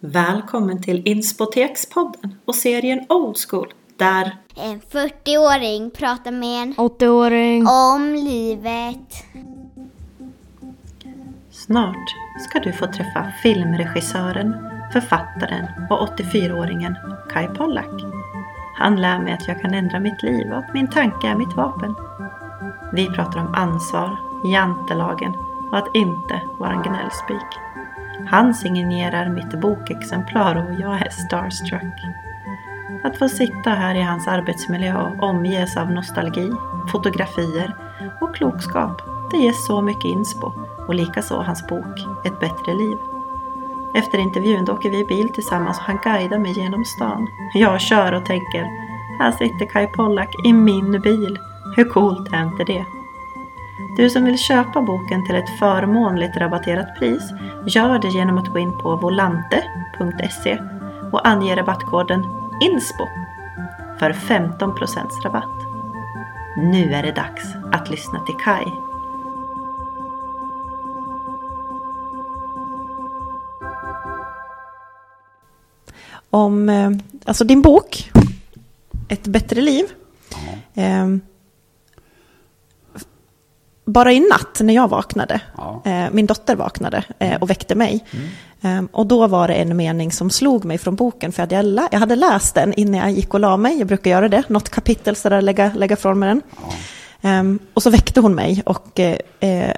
Välkommen till Inspotekspodden och serien Old School där En 40-åring pratar med en 80-åring. om livet. snart ska du få träffa filmregissören, författaren och 84-åringen Kai Pollak. Han lär mig att jag kan ändra mitt liv och att min tanke är mitt vapen. Vi pratar om ansvar, jantelagen och att inte vara en gnällspik. Han signerar mitt bokexemplar och jag är starstruck. Att få sitta här i hans arbetsmiljö och omges av nostalgi, fotografier och klokskap, det ger så mycket inspo och likaså hans bok Ett bättre liv. Efter intervjun då åker vi bil tillsammans och han guidar mig genom stan. Jag kör och tänker, här sitter Kai Pollak i min bil. Hur coolt är inte det? Du som vill köpa boken till ett förmånligt rabatterat pris gör det genom att gå in på volante.se och ange rabattkoden INSPO för 15% rabatt. Nu är det dags att lyssna till Kai. Om eh, alltså din bok, Ett bättre liv. Eh, bara i natt när jag vaknade, Ja. eh, min dotter vaknade eh, och väckte mig. Eh, och då var det en mening som slog mig från boken, för jag hade, lä- jag hade läst den innan jag gick och la mig. Jag brukar göra det, något kapitel sådär, lägga, lägga från mig den. Ehm, och så väckte hon mig och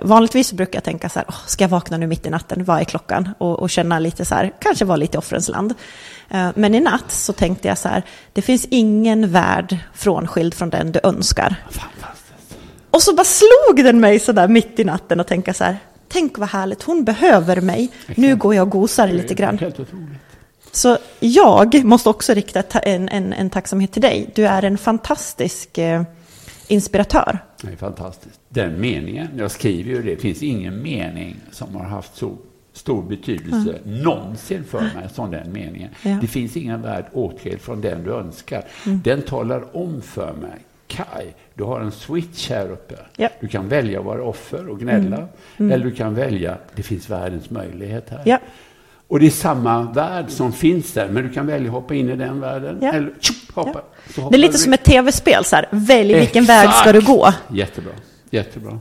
vanligtvis brukar jag tänka så här, "Åh, ska jag vakna nu mitt i natten, vad är klockan? Och, och känna lite så här, kanske vara lite i offrens land. Men i natt så tänkte jag så här, det finns ingen värld frånskild från den du önskar. Fantastiskt. Och så bara slog den mig så där mitt i natten och tänka så här, tänk vad härligt, hon behöver mig, nu går jag och gosar lite grann. Så jag måste också rikta ta- en, en, en tacksamhet till dig. Du är en fantastisk eh, inspiratör. Det är fantastiskt. Den meningen, jag skriver ju det, finns ingen mening som har haft så stor betydelse någonsin för mig som den meningen. Ja. Det finns ingen värld åtskild från den du önskar. Den talar om för mig, Kai, du har en switch här uppe. Ja. Du kan välja att vara offer och gnälla, eller du kan välja, det finns världens möjlighet här. Ja. Och det är samma värld som finns där, men du kan välja att hoppa in i den världen, Ja. eller tjup, hoppa. Det är lite du som ett tv-spel, så här. välj vilken väg ska du Exakt. gå. Jättebra, jättebra.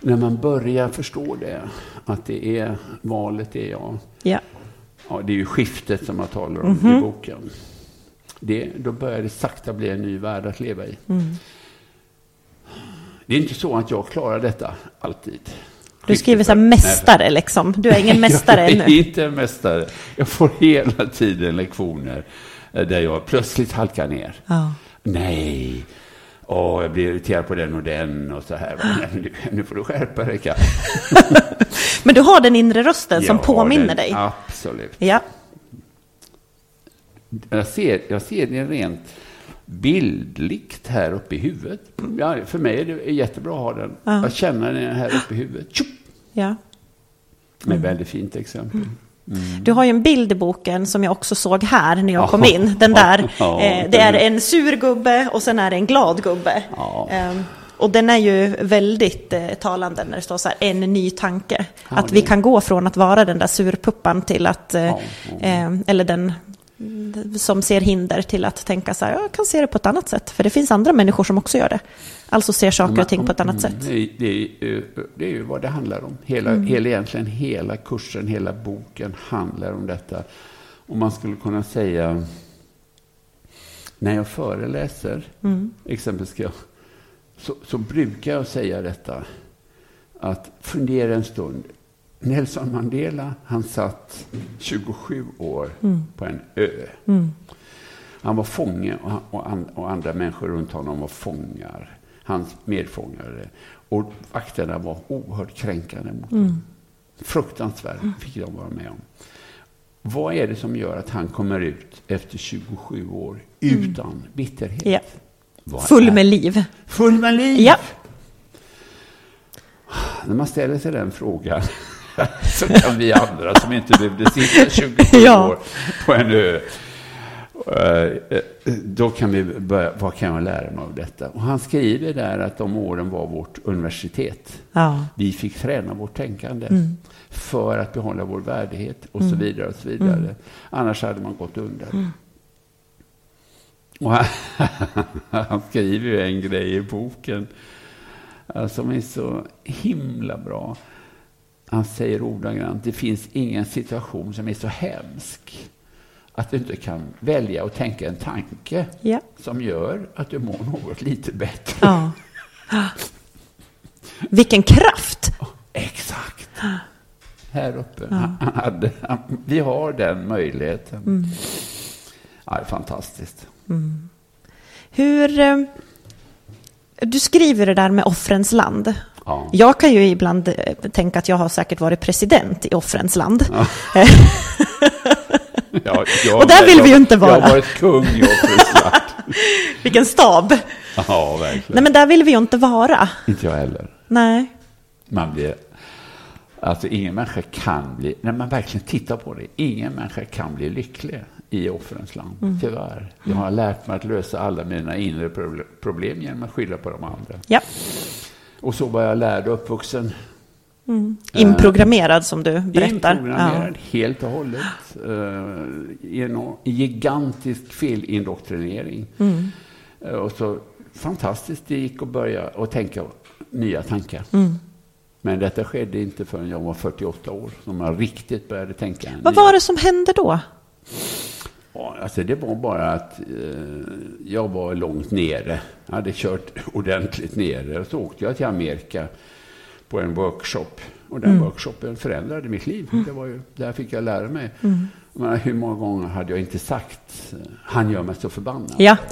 När man börjar förstå det, att det är valet är jag. Ja. Ja, det är ju skiftet som jag talar om Mhm. i boken. Det, då börjar det sakta bli en ny värld att leva i. Mm. Det är inte så att jag klarar detta alltid. Du skriver så här mästare liksom. Du är ingen mästare jag ännu. är inte en mästare. Jag får hela tiden lektioner eh, där jag plötsligt halkar ner. Ja. Nej, Åh, jag blir irriterad på den och den och så här. Nu, nu får du skärpa dig. Men du har den inre rösten som Jag har påminner den, dig. Absolut. Ja. Jag ser, jag ser det rent bildligt här uppe i huvudet. Ja, för mig är det jättebra att ha den. Ja. Jag känner den här uppe i huvudet. Tjup! ja. Med väldigt fint exempel. Du har ju en bild i boken som jag också såg här när jag Ja. kom in. Den där. Eh, det är en sur gubbe och sen är det en glad gubbe. Ehm, och den är ju väldigt eh, talande när det står så här, en ny tanke. Att vi kan gå från att vara den där surpuppan till att, eh, Ja, ja. eh, eller den som ser hinder till att tänka så här, jag kan se det på ett annat sätt. För det finns andra människor som också gör det. Alltså ser saker och ting på ett annat Mm, sätt. Det, är- det, det är ju vad det handlar om. Hela, Mm. hela, egentligen hela kursen, hela boken handlar om detta. Och man skulle kunna säga, när jag föreläser, Mm. exempelvis jag, så, så brukar jag säga detta, att fundera en stund. Nelson Mandela, han satt 27 år Mm. på en ö. Han var fånge och, han- och, an, och andra människor runt honom var fångar. Hans medfångare. Och vakterna var oerhört kränkande mot honom. Fruktansvärt fick de vara med om. Vad är det som gör att han kommer ut efter 27 år utan bitterhet? Vad Full med liv. Full med liv? Ja. När man ställer sig den frågan så kan vi andra som inte behövde sitta 27 Ja. år på en ö Eh, då kan vi börja, vad kan jag lära mig av detta? Och han skriver där att de åren var vårt universitet. Ja. Vi fick träna vårt tänkande Mm. för att behålla vår värdighet och så vidare. och så vidare. Mm. Annars hade man gått under. Och han, han skriver ju en grej i boken eh, som är så himla bra. Han säger ordagrant, det finns ingen situation som är så hemsk att du inte kan välja att tänka en tanke Ja. som gör att du mår något lite bättre. ja. Vilken kraft! Exakt. Här uppe. Hade, han, vi har den möjligheten. Mm. Ja, det är fantastiskt. Hur... eh, Du skriver det där med offrens land. Ja. Jag kan ju ibland eh, tänka att jag har säkert varit president i offrens land. Ja, jag, Och där vill jag, vi ju inte vara. Jag har varit kung i Offensvart. Vilken stab! Ja, verkligen. Nej, men där vill vi ju inte vara. Inte jag heller. Nej. Man blir... Alltså ingen människa kan bli, när man verkligen tittar på det, ingen människa kan bli lycklig i offrens land, Mm. tyvärr. Jag har lärt mig att lösa alla mina inre proble- problem genom att skylla på de andra. Ja. Och så var jag lärd och uppvuxen. Inprogrammerad som du berättar. Inprogrammerad helt och hållet. I en gigantisk felindoktrinering. Mm. Eh, och så fantastiskt det gick att börja och tänka nya tankar. Mm. Men detta skedde inte förrän jag var 48 år som jag riktigt började tänka. Vad nya- var det som hände då? Ja, alltså det var bara att eh, jag var långt nere. Jag hade kört ordentligt nere. Och så åkte jag till Amerika på en workshop. Och den Mm. workshopen förändrade mitt liv. Det var ju, där fick jag lära mig. Mm. Menar, hur många gånger hade jag inte sagt eh, han gör mig så förbannad? Ja.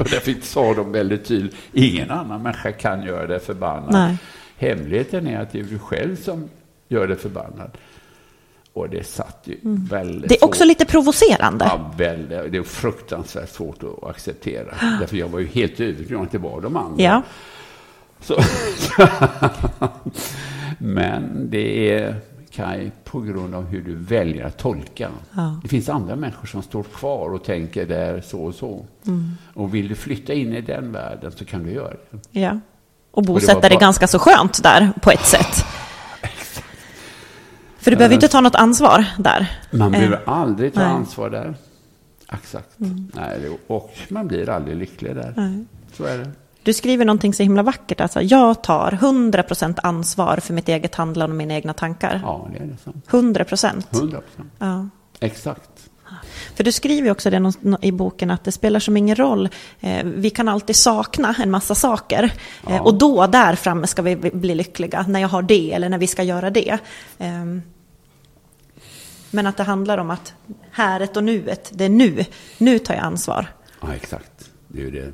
Och därför sa de väldigt tydligt, ingen annan människa kan göra dig förbannad. Nej. Hemligheten är att det är du själv som gör dig förbannad. Och det satt ju väldigt Mm. Det är också hårt. lite provocerande. Ja, väldigt, det är fruktansvärt svårt att acceptera. Därför jag var ju helt övertygad om att det var de andra. Ja. Så, men det är, Kaj, på grund av hur du väljer att tolka. Ja. Det finns andra människor som står kvar och tänker där så och så. Mm. Och vill du flytta in i den världen så kan du göra det. ja. Och bosätta dig ganska så skönt där på ett sätt. För du behöver inte ta något ansvar där. Man Eh, behöver aldrig ta nej. ansvar där. Exakt. Nej, det- och man blir aldrig lycklig där. Nej. Så är det. Du skriver någonting så himla vackert. Alltså, jag tar 100% ansvar för mitt eget handlande och mina egna tankar. Ja, det är det sant. 100%. 100 procent. Ja. Exakt. För du skriver också det i boken att det spelar som ingen roll. Eh, vi kan alltid sakna en massa saker. Eh, Ja. och då, där framme, ska vi bli- bli lyckliga. När jag har det eller när vi ska göra det. Men att det handlar om att häret och nuet, det är nu. Nu tar jag ansvar. Ja, exakt. Det är ju det.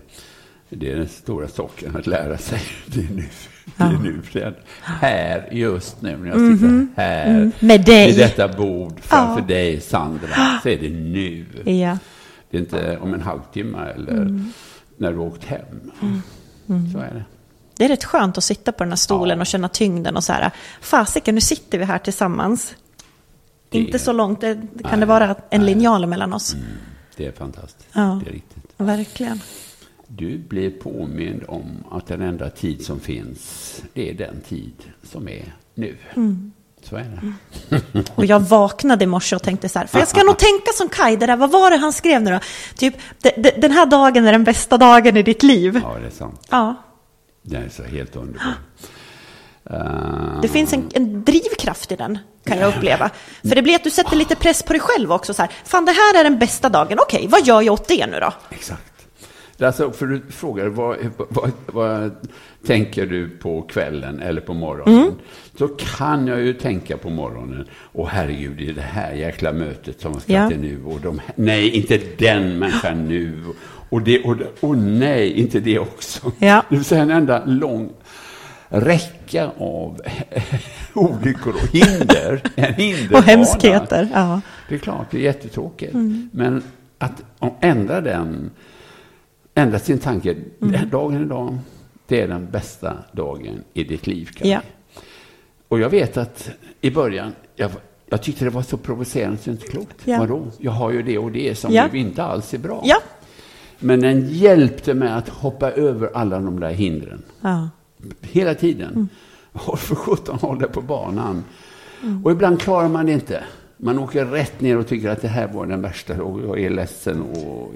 Det är den stora saken att lära sig. Det är nu. Det är nu. Är här, just nu, när jag sitter här. Med dig. Vid detta bord framför Ja. dig, Sandra. Så är det nu. Ja. Det är inte om en halvtimme eller Mm. när du har åkt hem. Så är det. Det är rätt skönt att sitta på den här stolen Ja. och känna tyngden och så här. Fasiken, nu sitter vi här tillsammans. Det Inte är- så långt, det, kan Nej. det vara en linjal mellan oss? Det är fantastiskt. Ja. Det är riktigt. Verkligen. Du blir påmind om att den enda tid som finns, det är den tid som är nu. Mm. Så är det. Och jag vaknade i morse och tänkte så här, för jag ska nog tänka som Kaj, det där, vad var det han skrev nu då? Typ, "De- de- den här dagen är den bästa dagen i ditt liv. Ja, det är sant. Ja, Det är så helt underbart. Det finns en, en drivkraft i den, kan jag uppleva. För det blir att du sätter lite press på dig själv också. Så här, Fan, det här är den bästa dagen. Okej, vad gör jag åt det nu då? Exakt. Alltså, för du frågar vad, vad, vad tänker du på kvällen eller på morgonen? Mm. Så kan jag ju tänka på morgonen. Och herregud, det är det här jäkla mötet som ska Ja. till nu. Och de, nej, inte den människan nu. Och det, och och nej, inte det också. Ja. Det vill säga en enda lång räcka av olyckor och hinder. En hinderbana. Och hemskheter. Ja. Det är klart, det är jättetråkigt. Men att ändra den, ändra sin tanke. Den dagen idag, det är den bästa dagen i ditt liv. Ja. Och jag vet att i början, jag, jag tyckte det var så provocerande så inte klokt. Ja. Vadå? Jag har ju det och det som Ja. inte alls är bra. Ja. Men den hjälpte mig att hoppa över alla de där hindren. Ja. Hela tiden. Mm. För 17 håller på banan. Och ibland klarar man det inte. Man åker rätt ner och tycker att det här var den värsta och jag är ledsen och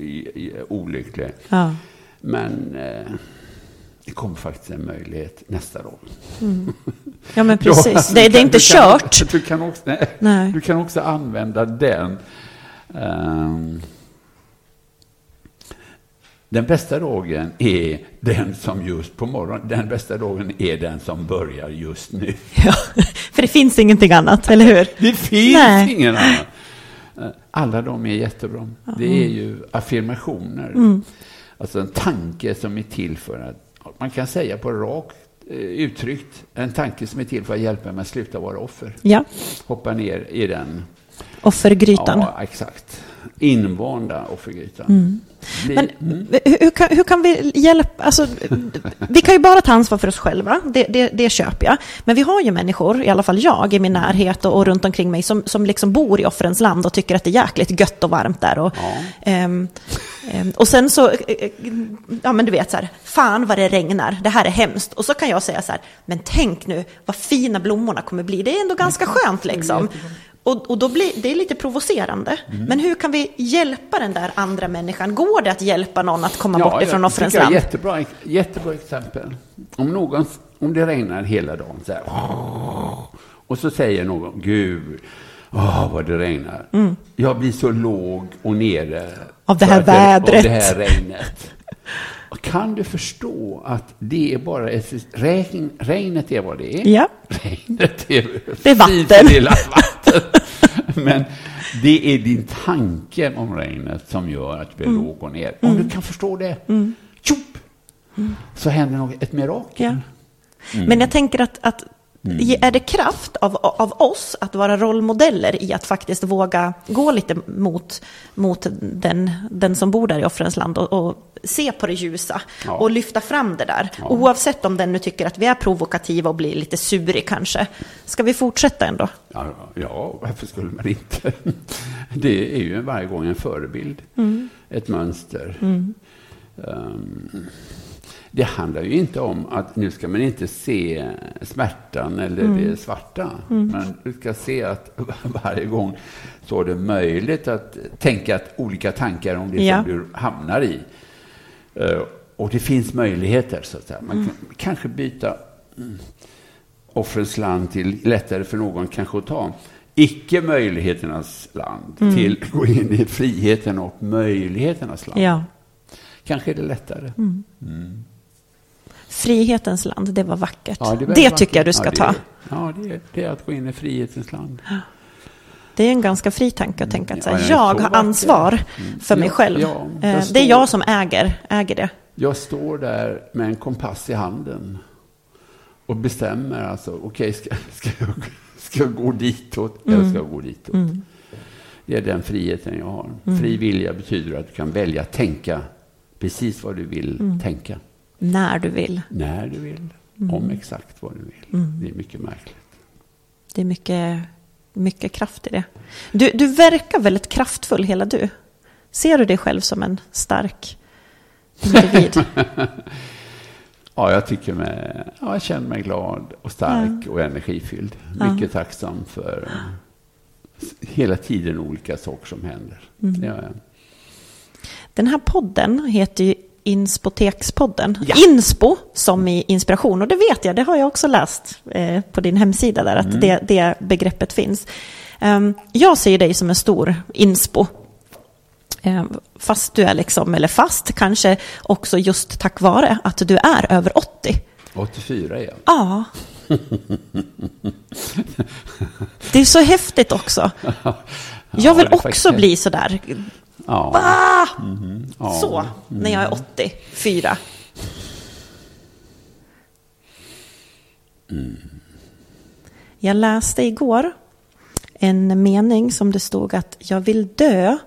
olycklig. Ja. Men eh, det kommer faktiskt en möjlighet nästa dag. ja, men precis. Det, du det är inte du kan- kört. Du kan också, nej, Nej. Du kan också använda den. Ehm, den bästa dagen är den som just på morgonen, den bästa dagen är den som börjar just nu. Ja. För det finns ingenting annat, eller hur? Det finns Nej. ingen annan. Alla de är jättebra. Det är ju affirmationer. Mm. Alltså en tanke som är till för att, man kan säga på rakt eh, uttryckt, en tanke som är till för att hjälpa mig att sluta vara offer. Ja. Hoppa ner i den. Offergrytan. Ja, exakt. Invanda offergrytan. Mm. Men mm. hur, kan, hur kan vi hjälpa, alltså, vi kan ju bara ta ansvar för oss själva, det, det, det köper jag. Men vi har ju människor, i alla fall jag i min närhet och, och runt omkring mig, som, som liksom bor i offrens land och tycker att det är jäkligt gött och varmt där. Och, Ja. ehm, ehm, och sen så, eh, eh, ja men du vet så här, fan vad det regnar, det här är hemskt. Och så kan jag säga så här, men tänk nu vad fina blommorna kommer bli, det är ändå ganska skönt liksom. Och, och då blir det är lite provocerande. Mm. Men hur kan vi hjälpa den där andra människan? Går det att hjälpa någon att komma bort ifrån offrens land? Jättebra, jättebra exempel. Om, någon, om det regnar hela dagen så här, och så säger någon, Gud, åh, vad det regnar. Jag blir så låg och nere. Mm. Av det här vädret. Av det här regnet. Kan du förstå att det är bara ett regn, regnet är vad det är? Ja. Regnet är, Det är vatten. fint vatten. Men det är din tanke om regnet som gör att du blir Mm. låg och ner. Om du kan förstå det, tjopp, så händer något, ett mirakel. Ja. Men jag tänker att, att är det kraft av, av oss att vara rollmodeller i att faktiskt våga gå lite mot, mot den, den som bor där i offrens land och, och se på det ljusa Ja. och lyfta fram det där. Ja. Oavsett om den nu tycker att vi är provokativa och blir lite surig kanske. Ska vi fortsätta ändå? Ja, ja, varför skulle man inte? Det är ju varje gång en förebild, ett mönster. Ehm, det handlar ju inte om att nu ska man inte se smärtan eller det svarta. Men du ska se att varje gång så är det möjligt att tänka att olika tankar om det Ja. som du hamnar i. Eh, Och det finns möjligheter, så att säga. Man kan kanske byta mm, offrens land till lättare för någon kanske att ta. Icke möjligheternas land till gå in i friheten och möjligheternas land. Ja. Kanske är det lättare. Frihetens land, det var vackert. Ja, är det väldigt tycker jag du vackert. ska ja, ta. Det är, ja, det är, det är att gå in i frihetens land. Det är en ganska fri tanke att tänka att så här, Ja, jag har ansvar för mig Ja, själv. ja, Eh, jag det är står- jag som äger, äger det. Jag står där med en kompass i handen och bestämmer alltså, okej, ska, ska, jag, ska jag gå ditåt eller ska jag gå ditåt? Det är den friheten jag har. Fri vilja betyder att du kan välja att tänka precis vad du vill tänka. När du vill. När du vill. Om exakt vad du vill. Det är mycket märkligt. Det är mycket, mycket kraft i det. Du, du verkar väldigt kraftfull hela du. Ser du dig själv som en stark individ? Ja, jag tycker mig, ja, jag känner mig glad och stark och energifylld. Ja. Mycket tacksam för hela tiden olika saker som händer. Mm. Den här podden heter ju Inspotekspodden. Ja. Inspo som i inspiration. Och det vet jag, det har jag också läst eh, på din hemsida där, att det, det begreppet finns. Ehm, jag ser dig som en stor inspo. Ehm, fast du är liksom, eller fast kanske också just tack vare att du är över 80. 84 igen. Ja. Det är så häftigt också. Jag vill också bli sådär, Ja. ah! ja. så, när jag är 84. Jag läste igår en mening som det stod att jag vill dö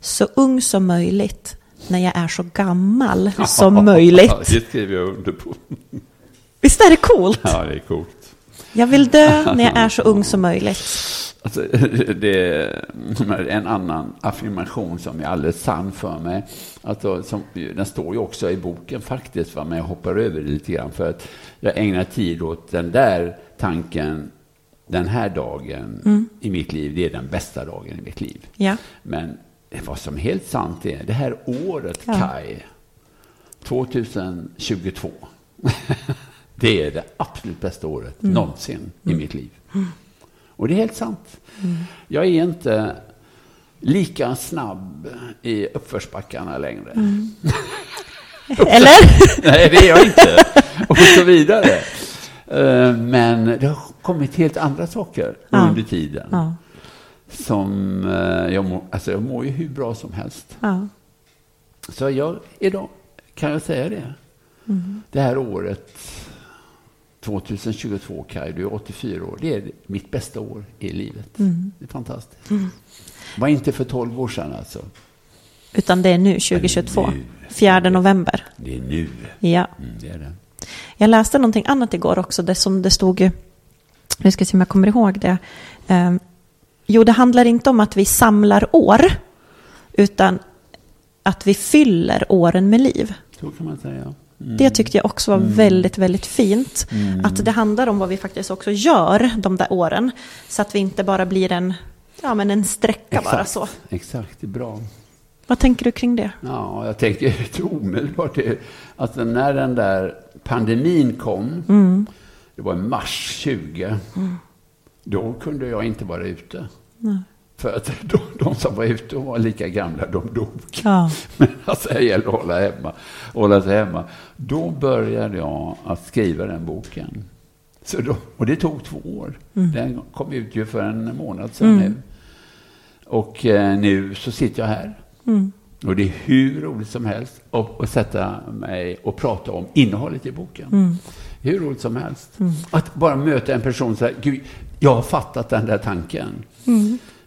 så ung som möjligt när jag är så gammal som möjligt. Det skriver jag under på. Visst är det coolt? Ja, det är coolt. Jag vill dö när jag är så ung som möjligt. Alltså, det är en annan affirmation som är alldeles sann för mig. Alltså, som, den står ju också i boken faktiskt, va? men jag hoppar över det lite grann för att jag ägnar tid åt den där tanken. Den här dagen mm. i mitt liv, det är den bästa dagen i mitt liv. Ja. Men vad som är helt sant är, det här året, ja. Kai, 2022, det är det absolut bästa året mm. någonsin mm. i mitt liv. Och det är helt sant. Mm. Jag är inte lika snabb i uppförsbackarna längre. Mm. Eller? Nej, det är jag inte. Och så vidare. Eh, men det har kommit helt andra saker ja. under tiden. Ja. Som eh, jag, mår, alltså jag mår ju hur bra som helst. Ja. Så jag, idag kan jag säga det. Mm. Det här året 2022 Kaj, du är 84 år. Det är mitt bästa år i livet. Mm. Det är fantastiskt. Mm. var inte för 12 år sedan alltså. Utan det är nu, 2022. Nu. 4 november. Det är nu. Ja. Mm, det är det. Jag läste någonting annat igår också, det som det stod, nu ska jag se om jag kommer ihåg det. Um, jo, det handlar inte om att vi samlar år, utan att vi fyller åren med liv. Så kan man säga. Mm. Det tyckte jag också var mm. väldigt, väldigt fint. Mm. Att det handlar om vad vi faktiskt också gör de där åren. Så att vi inte bara blir en, ja, men en sträcka Exakt. bara så. Exakt, det är bra. Vad tänker du kring det? Ja, jag tänker omedelbart att när den där pandemin kom, mm. det var i mars 20, mm. då kunde jag inte vara ute. Nej. För att de, de, som var ute och var lika gamla, de dog. Ja. Men alltså, det gäller att hålla, hemma, hålla sig hemma. Då började jag att skriva den boken. Så då, och det tog två år. Mm. Den kom ut ju för en månad sedan mm. nu. Och eh, nu så sitter jag här. Mm. Och det är hur roligt som helst att, att sätta mig och prata om innehållet i boken. Mm. Hur roligt som helst. Mm. Att bara möta en person och säga, Gud, jag har fattat den där tanken.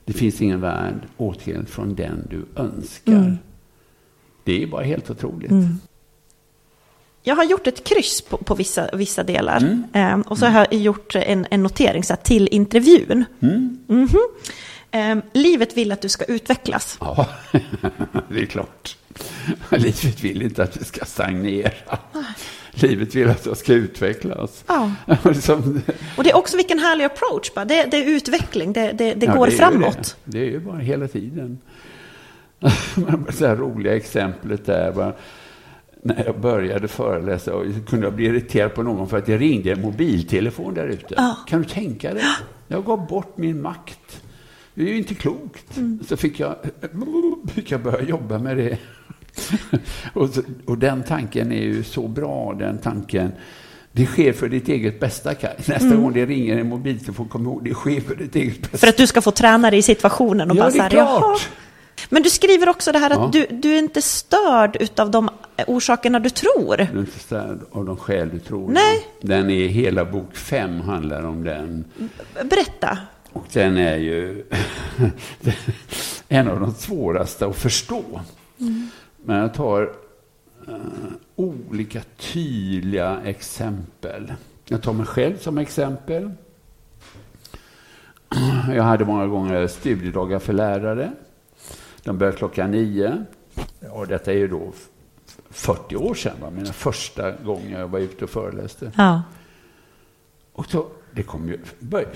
Det finns ingen värld åtskild från den du önskar. Mm. Det är bara helt otroligt. Mm. Jag har gjort ett kryss på, på vissa, vissa delar. Mm. Um, och så har jag gjort en, en notering så här, till intervjun. Mm. -hmm. um, livet vill att du ska utvecklas. Ja, det är klart. Livet vill inte att vi ska stagnera. Livet vill att jag ska utvecklas. Ja. Som... Och det är också vilken härlig approach. Bara. Det, det är utveckling, det, det, det ja, går framåt. Det. det. är ju bara hela tiden. det här roliga exemplet där. Bara, när jag började föreläsa och kunde jag bli irriterad på någon för att det ringde en mobiltelefon där ute. Ja. Kan du tänka dig? Jag gav bort min makt. Det är ju inte klokt. Mm. Så fick jag, fick jag börja jobba med det. och, och, den tanken är ju så bra, den tanken. Det sker för ditt eget bästa, Kaj. Nästa mm. gång det ringer en mobiltelefon, kom ihåg, det sker för ditt eget bästa. För att du ska få träna dig i situationen och ja, bara det är klart. Men du skriver också det här att ja. du, du är inte störd av de orsakerna du tror. Du är inte störd av de skäl du tror. Nej. Den är hela bok fem handlar om den. Berätta. Och den är ju en av de svåraste att förstå. Mm. Men jag tar uh, olika tydliga exempel. Jag tar mig själv som exempel. Jag hade många gånger studiedagar för lärare. De började klockan nio. Och detta är ju då 40 år sedan, va? mina första gånger jag var ute och föreläste. Ja. Och så, det kom ju,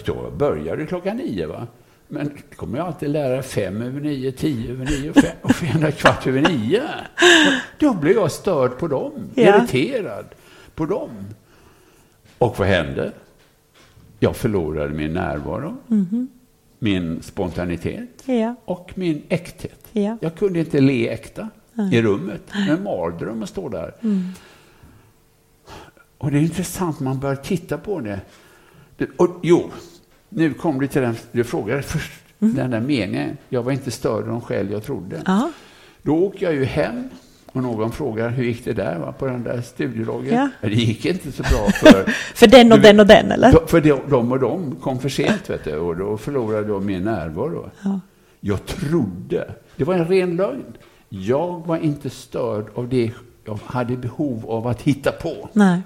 då började klockan nio. Va? Men det kommer jag alltid lära fem över nio, tio över nio och fem, och fem kvart över nio. Då blev jag störd på dem, ja. irriterad på dem. Och vad hände? Jag förlorade min närvaro, mm. min spontanitet ja. och min äkthet. Ja. Jag kunde inte le äkta mm. i rummet. En mardröm att stå där. Mm. Och det är intressant, man börjar titta på det. det och, jo, nu kom du till den, du frågade först mm. den där meningen. Jag var inte av de skäl jag trodde. Ja. Då åker jag ju hem och någon frågar hur gick det där va, på den där studiedagen? Ja. Det gick inte så bra för... för den och du, den och den eller? För de och de kom för sent vet du, och då förlorade jag min närvaro. Ja. Jag trodde, det var en ren lögn. Jag var inte störd av det jag hade behov av att hitta på. Nej.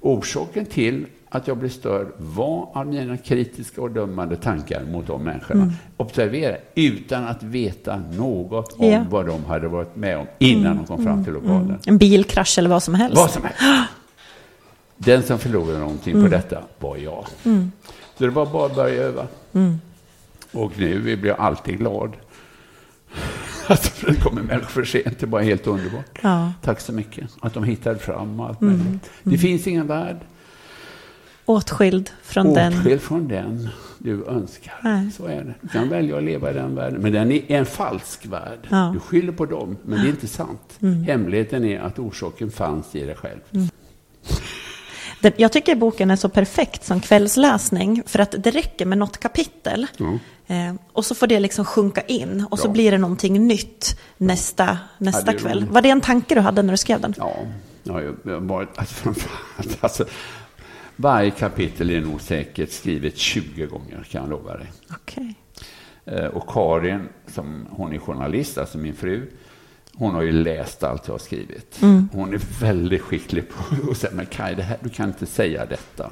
Orsaken till att jag blev störd var av mina kritiska och dömande tankar mot de människorna. Mm. Observera, utan att veta något om ja. vad de hade varit med om innan mm. de kom fram till mm. lokalen. Mm. En bilkrasch eller vad som helst. Vad som helst. Den som förlorade någonting på mm. detta var jag. Mm. Så det var bara att börja öva. Och nu blir jag alltid glad. Att det kommer människor för sent, det är bara helt underbart. Ja. Tack så mycket. Att de hittade fram och allt mm. möjligt. Det finns ingen värld. Åtskild från Åtskild den. Åtskild från den du önskar. Nej. Så är det. Du kan välja att leva i den världen. Men den är en falsk värld. Ja. Du skyller på dem, men det är inte sant. Mm. Hemligheten är att orsaken fanns i dig själv. Mm. Jag tycker boken är så perfekt som kvällsläsning för att det räcker med något kapitel. Mm. Och så får det liksom sjunka in och så blir det någonting nytt nästa, nästa ja, kväll. Var det en tanke du hade när du skrev den? Ja, ja jag varit, alltså, alltså, varje kapitel är nog säkert skrivet 20 gånger kan jag lova dig. Okay. Eh, och Karin, som hon är journalist, alltså min fru, hon har ju läst allt jag har skrivit. Mm. Hon är väldigt skicklig på att säga, men Kaj, det här, du kan inte säga detta.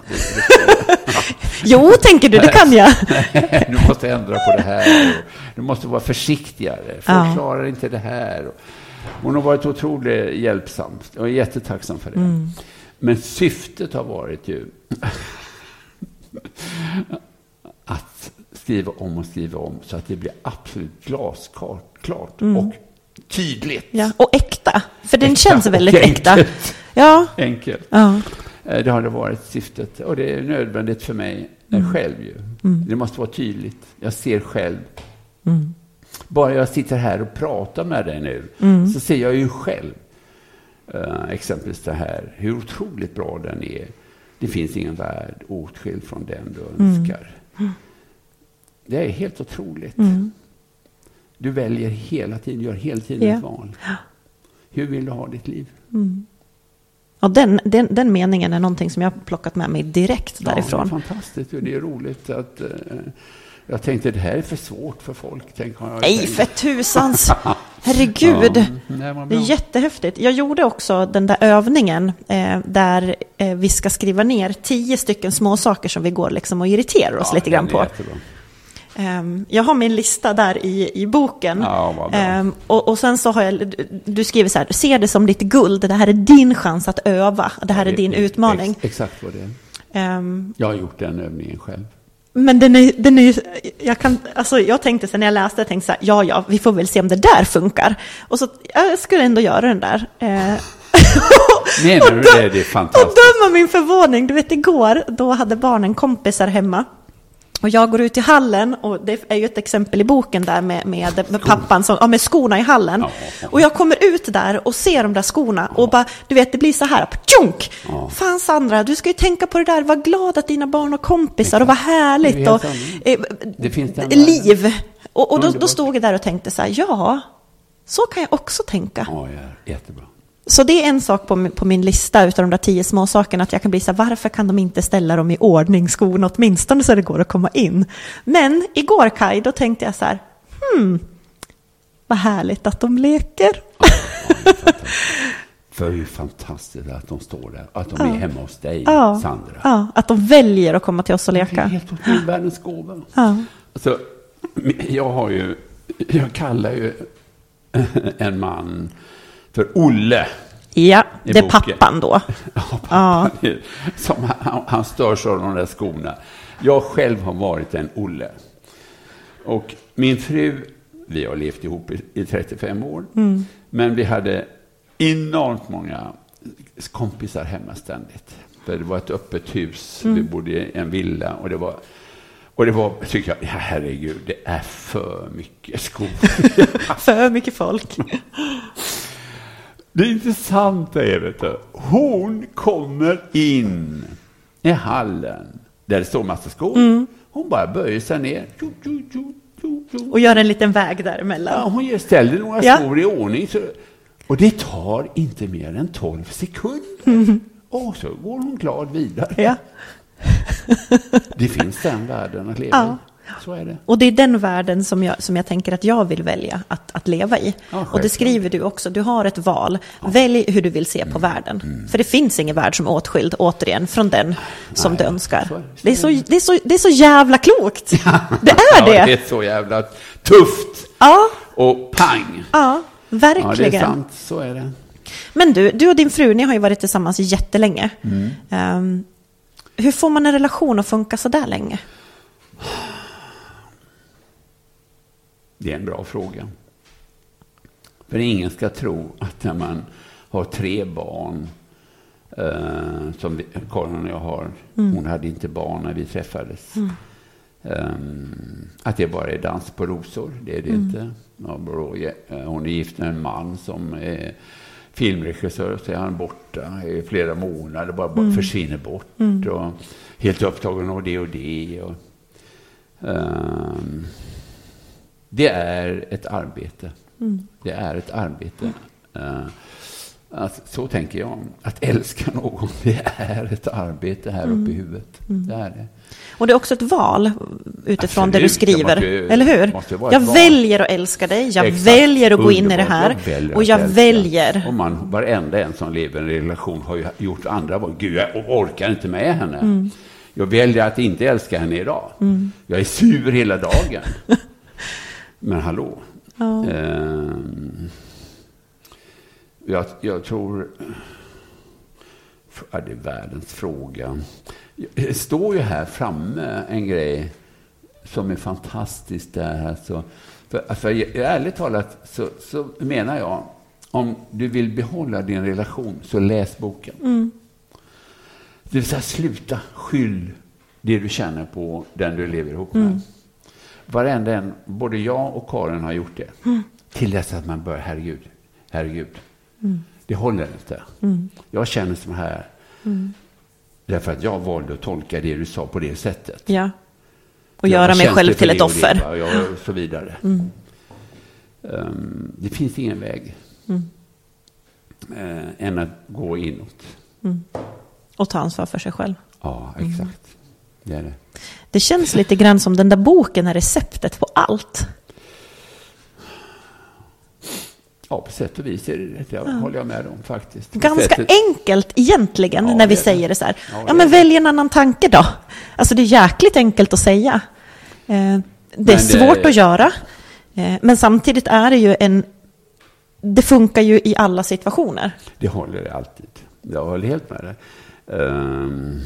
jo, tänker du, det kan jag. du måste ändra på det här. Du måste vara försiktigare. Folk ja. klarar inte det här. Hon har varit otroligt hjälpsam. Jag är jättetacksam för det. Mm. Men syftet har varit ju att skriva om och skriva om så att det blir absolut glasklart mm. och tydligt. Ja, och äkta, för den äkta känns väldigt äkta. Ja. Enkelt. Ja. Eh, det har det varit syftet och det är nödvändigt för mig mm. själv. Ju. Mm. Det måste vara tydligt. Jag ser själv. Mm. Bara jag sitter här och pratar med dig nu mm. så ser jag ju själv uh, exempelvis det här, hur otroligt bra den är. Det finns ingen värld åtskild från den du mm. önskar. Det är helt otroligt. Mm. Du väljer hela tiden, gör hela tiden ja. ett val. Hur vill du ha ditt liv? Mm. Och den, den, den meningen är någonting som jag har plockat med mig direkt därifrån. Ja, det är fantastiskt och det är roligt att uh, jag tänkte det här är för svårt för folk. Tänk, jag Nej, tänkt. för tusans! Herregud! Ja, det är jättehäftigt. Jag gjorde också den där övningen eh, där eh, vi ska skriva ner tio stycken små saker som vi går liksom och irriterar oss ja, lite grann på. Jättebra. Um, jag har min lista där i, i boken. Ja, um, och, och, sen så har jag, du skriver så här, se det som ditt guld, det här är din chans att öva, det här ja, är din utmaning. Ex, exakt vad det är. Um, jag har gjort den övningen själv. Men den är, den är jag, kan, alltså jag tänkte sen när jag läste, jag tänkte så här, ja, ja, vi får väl se om det där funkar. Och så, jag skulle ändå göra den där. Eh. Menar du det? Det är fantastiskt. Och döma min förvåning, du vet igår, då hade barnen kompisar hemma. Och jag går ut i hallen, och det är ju ett exempel i boken där med, med, med pappan, som, ja, med skorna i hallen. Och jag kommer ut där och ser de där skorna och bara, du vet, det blir så här, tjonk! Fan Sandra, du ska ju tänka på det där, var glad att dina barn har kompisar och vad härligt och eh, liv. Och, och då, då stod jag där och tänkte så här, ja, så kan jag också tänka. Ja, jättebra. Så det är en sak på, på min lista utav de där tio små sakerna att jag kan bli så här, varför kan de inte ställa dem i ordning, skorna åtminstone så det går att komma in. Men igår Kai, då tänkte jag så här, hmm, vad härligt att de leker. Ja, För det är fantastiskt att de står där, att de ja. är hemma hos dig, ja. Sandra. Ja, att de väljer att komma till oss och leka. Det är helt otroligt, världens gåva. Ja. Alltså, jag har ju, jag kallar ju en man för Olle. Ja, det är pappan då. ja, pappan ja. Som han, han störs av de där skorna. Jag själv har varit en Olle. Och min fru, vi har levt ihop i, i 35 år, mm. men vi hade enormt många kompisar hemma ständigt. För det var ett öppet hus, mm. vi bodde i en villa och det var och det var, tycker jag, ja, herregud, det är för mycket skor. för mycket folk. Det intressanta är, vet du, hon kommer in i hallen där det står massa skor. Mm. Hon bara böjer sig ner. Och gör en liten väg däremellan. Ja, hon ställer några ja. skor i ordning. Så, och det tar inte mer än 12 sekunder. Mm. Och så går hon glad vidare. Ja. det finns den världen att leva ja. i. så är det. Och det är den världen som jag, som jag tänker att jag vill välja att, att leva i. Ja, och det skriver du också, du har ett val. Välj hur du vill se Mm. på världen. För det finns ingen värld som är åtskild, återigen, från den som Nej, du önskar. så det. är så, det, är så, det är så jävla klokt. Det är Ja, det. det är så jävla tufft Ja, och pang. ja, Ja, det är verkligen. sant. Så är det. Men du, du och din fru, ni har ju varit tillsammans jättelänge. Mm. Ehm, hur får man en relation att funka så där länge? Det är en bra fråga. För ingen ska tro att när man har tre barn, eh, som vi, Karin och jag har, hon hade inte barn när vi träffades, Ehm, att det bara är dans på rosor. Det är det inte. Bra, eh, hon är gift med en man som är filmregissör, så är han borta i flera månader, bara, bara försvinner bort. Och helt upptagen av det och det. Och, ehm, det är ett arbete. Det är ett arbete. Eh, att, så tänker jag. Att älska någon, det är ett arbete här uppe i huvudet. Det är det. Och det är också ett val utifrån det du Absolut, det skriver. måste eller hur? Jag väljer att älska dig, jag Exakt. väljer att gå in i det Underbart. här. Jag och jag älska. väljer. Och man, varenda en som lever i en relation har ju gjort andra val. Gud, jag orkar inte med henne. Mm. Jag väljer att inte älska henne idag. Jag är sur hela dagen. Men hallå. Ja. Ehm, jag, jag tror... Ja, det är världens fråga. Det står ju här framme en grej som är fantastisk där. Alltså, för, för ärligt talat så, så menar jag, om du vill behålla din relation, så läs boken. Det vill säga, sluta skyll det du känner på den du lever ihop med. Varenda en, både jag och Karin har gjort det. Till dess att man börjar, herregud, herregud. Det håller inte. Jag känner som här. Därför att jag valde att tolka det du sa på det sättet. Ja. Och Jag göra mig själv till ett det och det, offer. va, ja, och så vidare. Ehm, det finns ingen väg. Eh, än att gå inåt. Och ta ansvar för sig själv. Ja, exakt. Det är det. Det känns lite grann som den där boken är receptet på allt. Ja, på sätt och vis är det det. Det håller jag med om faktiskt. Ganska sättet- enkelt egentligen Ja, när vi det är det. säger det så här. Ja, Ja, det men är det. välj en annan tanke då. Alltså det är jäkligt enkelt att säga. Eh, Det är Men det- svårt att göra. Eh, Men samtidigt är det ju en... Det funkar ju i alla situationer. Det håller jag alltid. Jag håller helt med dig. Ehm,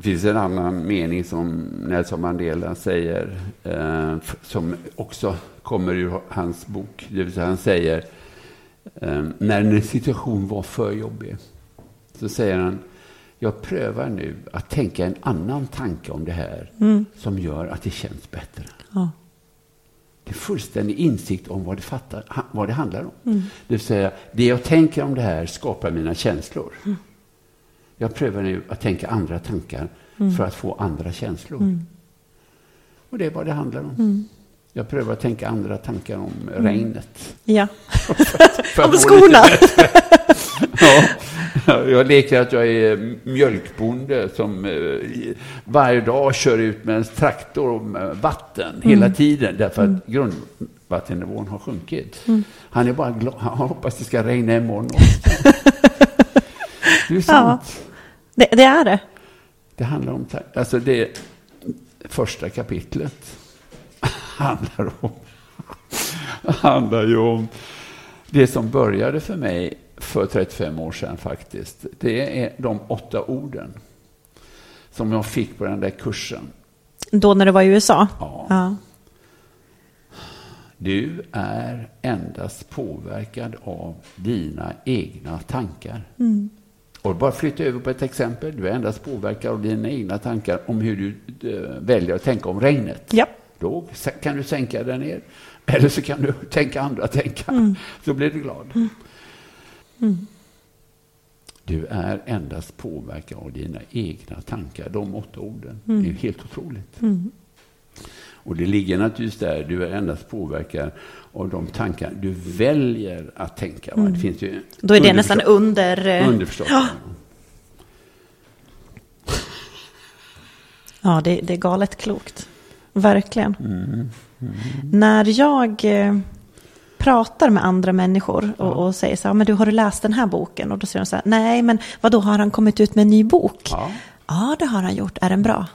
det finns en annan mening som Nelson Mandela säger, eh, som också kommer ur hans bok. Det vill säga han säger, eh, när en situation var för jobbig, så säger han, jag prövar nu att tänka en annan tanke om det här, som gör att det känns bättre. Ja. Det är fullständig insikt om vad det, fattar, vad det handlar om. Det vill säga, det jag tänker om det här skapar mina känslor. Jag prövar nu att tänka andra tankar för att få andra känslor. Och det är vad det handlar om. Jag prövar att tänka andra tankar om regnet. Ja. Om skorna. ja, jag leker att jag är mjölkbonde som eh, varje dag kör ut med en traktor med vatten hela tiden därför att grundvattennivån har sjunkit. Han är bara glad. Han hoppas det ska regna imorgon också. Det är sant. Det, det är det. Det handlar om... Alltså det första kapitlet handlar om... handlar ju om det som började för mig för 35 år sedan faktiskt. Det är de åtta orden som jag fick på den där kursen. Då när du var i USA? Ja. Ja. Du är endast påverkad av dina egna tankar. Och bara flytta över på ett exempel. Du är endast påverkad av dina egna tankar om hur du eh, väljer att tänka om regnet. Ja. Då kan du sänka den ner. Eller så kan du tänka andra tankar. Så blir du glad. Du är endast påverkad av dina egna tankar. De åtta orden. Det är helt otroligt. Och det ligger naturligtvis där, du är endast påverkad av de tankar du väljer att tänka. va? Det finns ju Då är det nästan under... eh, Underförstått. Ja, ja det, det är galet klokt. Verkligen. Mm. När jag eh, pratar med andra människor och, och säger så här, men du har du läst den här boken? Och då säger de så här, nej men vad då har han kommit ut med en ny bok? Ja. Ja, det har han gjort. Är den bra?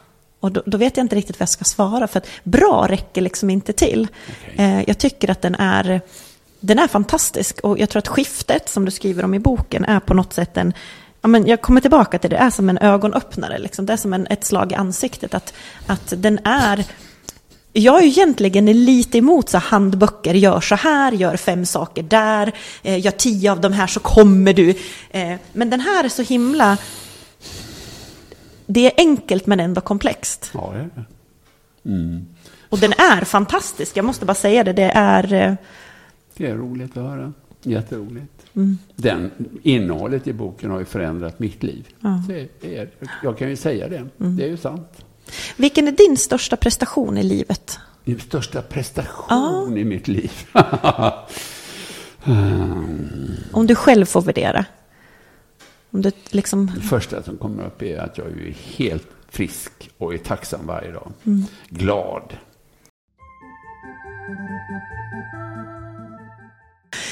Och då, då vet jag inte riktigt vad jag ska svara, för att bra räcker liksom inte till. Okej. Eh, jag tycker att den är, den är fantastisk och jag tror att skiftet som du skriver om i boken är på något sätt en, ja, men jag kommer tillbaka till det, det är som en ögonöppnare, liksom. det är som en, ett slag i ansiktet. Att, att den är, jag är egentligen lite emot så handböcker, gör så här, gör fem saker där, eh, gör tio av de här så kommer du. Eh, men den här är så himla, det är enkelt men ändå komplext. Ja, det är det. Mm. Och den är fantastisk, jag måste bara säga det. Det är... eh, Det är roligt att höra. Jätteroligt. Mm. Den, innehållet i boken har ju förändrat mitt liv. Ja. Mm. Det är, jag kan ju säga det. Det är ju sant. Vilken är din största prestation i livet? Min största prestation i mitt liv. Mm. Om du själv får värdera. Om du liksom... Det första som kommer upp är att jag är helt frisk och är tacksam varje dag. Mm. Glad.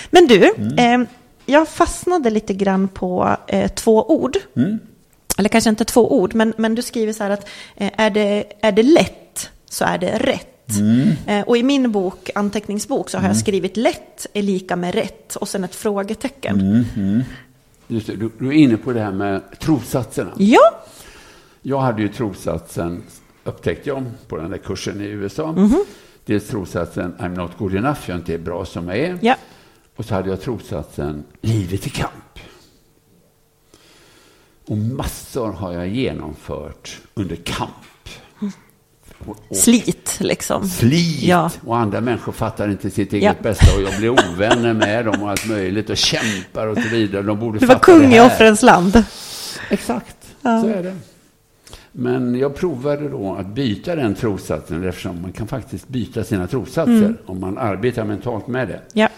Men du, eh, jag fastnade lite grann på eh, två ord. Mm. Eller kanske inte två ord, men, men du skriver så här att eh, är, det, är det lätt så är det rätt. Eh, och i min bok, anteckningsbok, så har jag skrivit lätt är lika med rätt och sen ett frågetecken. Just det, du, du är inne på det här med trossatserna. Ja, Jag hade ju trossatsen, upptäckte jag, på den där kursen i USA. Mhm. Dels trossatsen I'm not good enough, jag är inte bra som jag är. ja. Och så hade jag trossatsen livet i kamp. Och massor har jag genomfört under kamp. Och, och slit liksom. slit. Ja. Och andra människor fattar inte sitt eget Ja. bästa och jag blir ovänner med dem och allt möjligt och kämpar och så vidare. De borde Du var kung det i offrens land. Exakt, Ja. så är det. Men jag provade då att byta den trossatsen eftersom man kan faktiskt byta sina trossatser om man arbetar mentalt med det. Ja.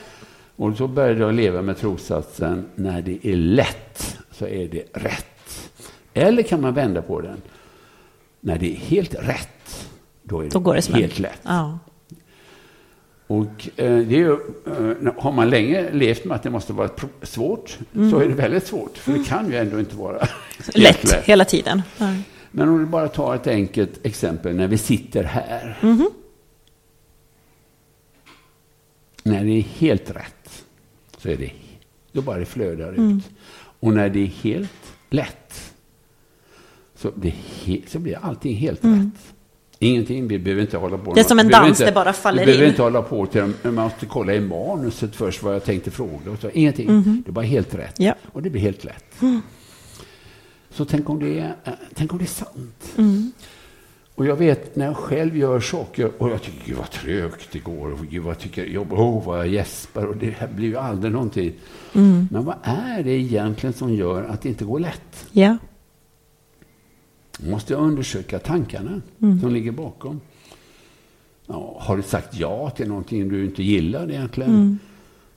Och så började jag leva med trossatsen när det är lätt så är det rätt. Eller kan man vända på den. När det är helt rätt, då är det, Då går det en- helt lätt. Ja. Och eh, det är ju, eh, har man länge levt med att det måste vara svårt, så är det väldigt svårt. För det kan ju ändå inte vara helt Lätt, hela tiden. Ja. Men om du bara tar ett enkelt exempel när vi sitter här. När det är helt rätt, så är det, då bara det flödar ut. Och när det är helt lätt, så, det, he, så blir allting helt rätt. Ingenting, vi behöver inte hålla på. Det är som en dans, inte, det bara faller Vi behöver in. inte hålla på till, man måste kolla i manuset först vad jag tänkte fråga. Och så. Ingenting, det är bara helt rätt. Ja. Och det blir helt lätt. Så tänk om det är, eh, tänk om det är sant. Mm. Och jag vet när jag själv gör saker och jag tycker gud vad trögt det går och gud vad jag tycker jobb, oh, vad jag gäspar och det här blir ju aldrig någonting. Mm. Men vad är det egentligen som gör att det inte går lätt? Ja. Måste jag undersöka tankarna Mm. som ligger bakom. Ja, har du sagt ja till någonting du inte gillar egentligen? Mm.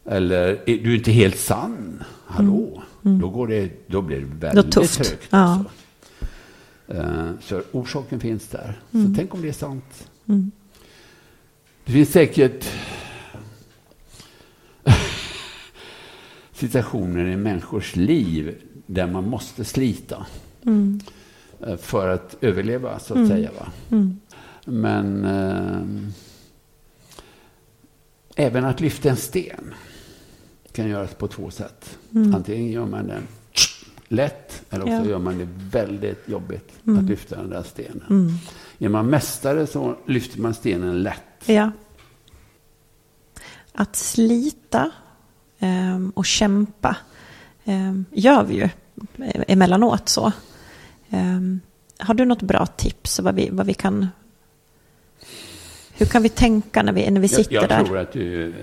Eller är du inte helt sann? Hallå? Då, går det, då blir det väldigt Mm. Tufft. trögt. Ja. Alltså. Eh, Så orsaken finns där. Mm. Så tänk om det är sant. Det finns säkert situationer i människors liv där man måste slita Mm. Eh, för att överleva, så att säga. Va? Men eh, även att lyfta en sten kan göras på två sätt. Antingen gör man den lätt eller också Ja. gör man det väldigt jobbigt att lyfta den där stenen. Är man mästare så lyfter man stenen lätt. Ja. Att slita ehm, och kämpa ehm, gör vi ju eh, emellanåt så. Ehm, har du något bra tips vad vi, vad vi kan... Hur kan vi tänka när vi, när vi sitter jag, jag där? tror att du,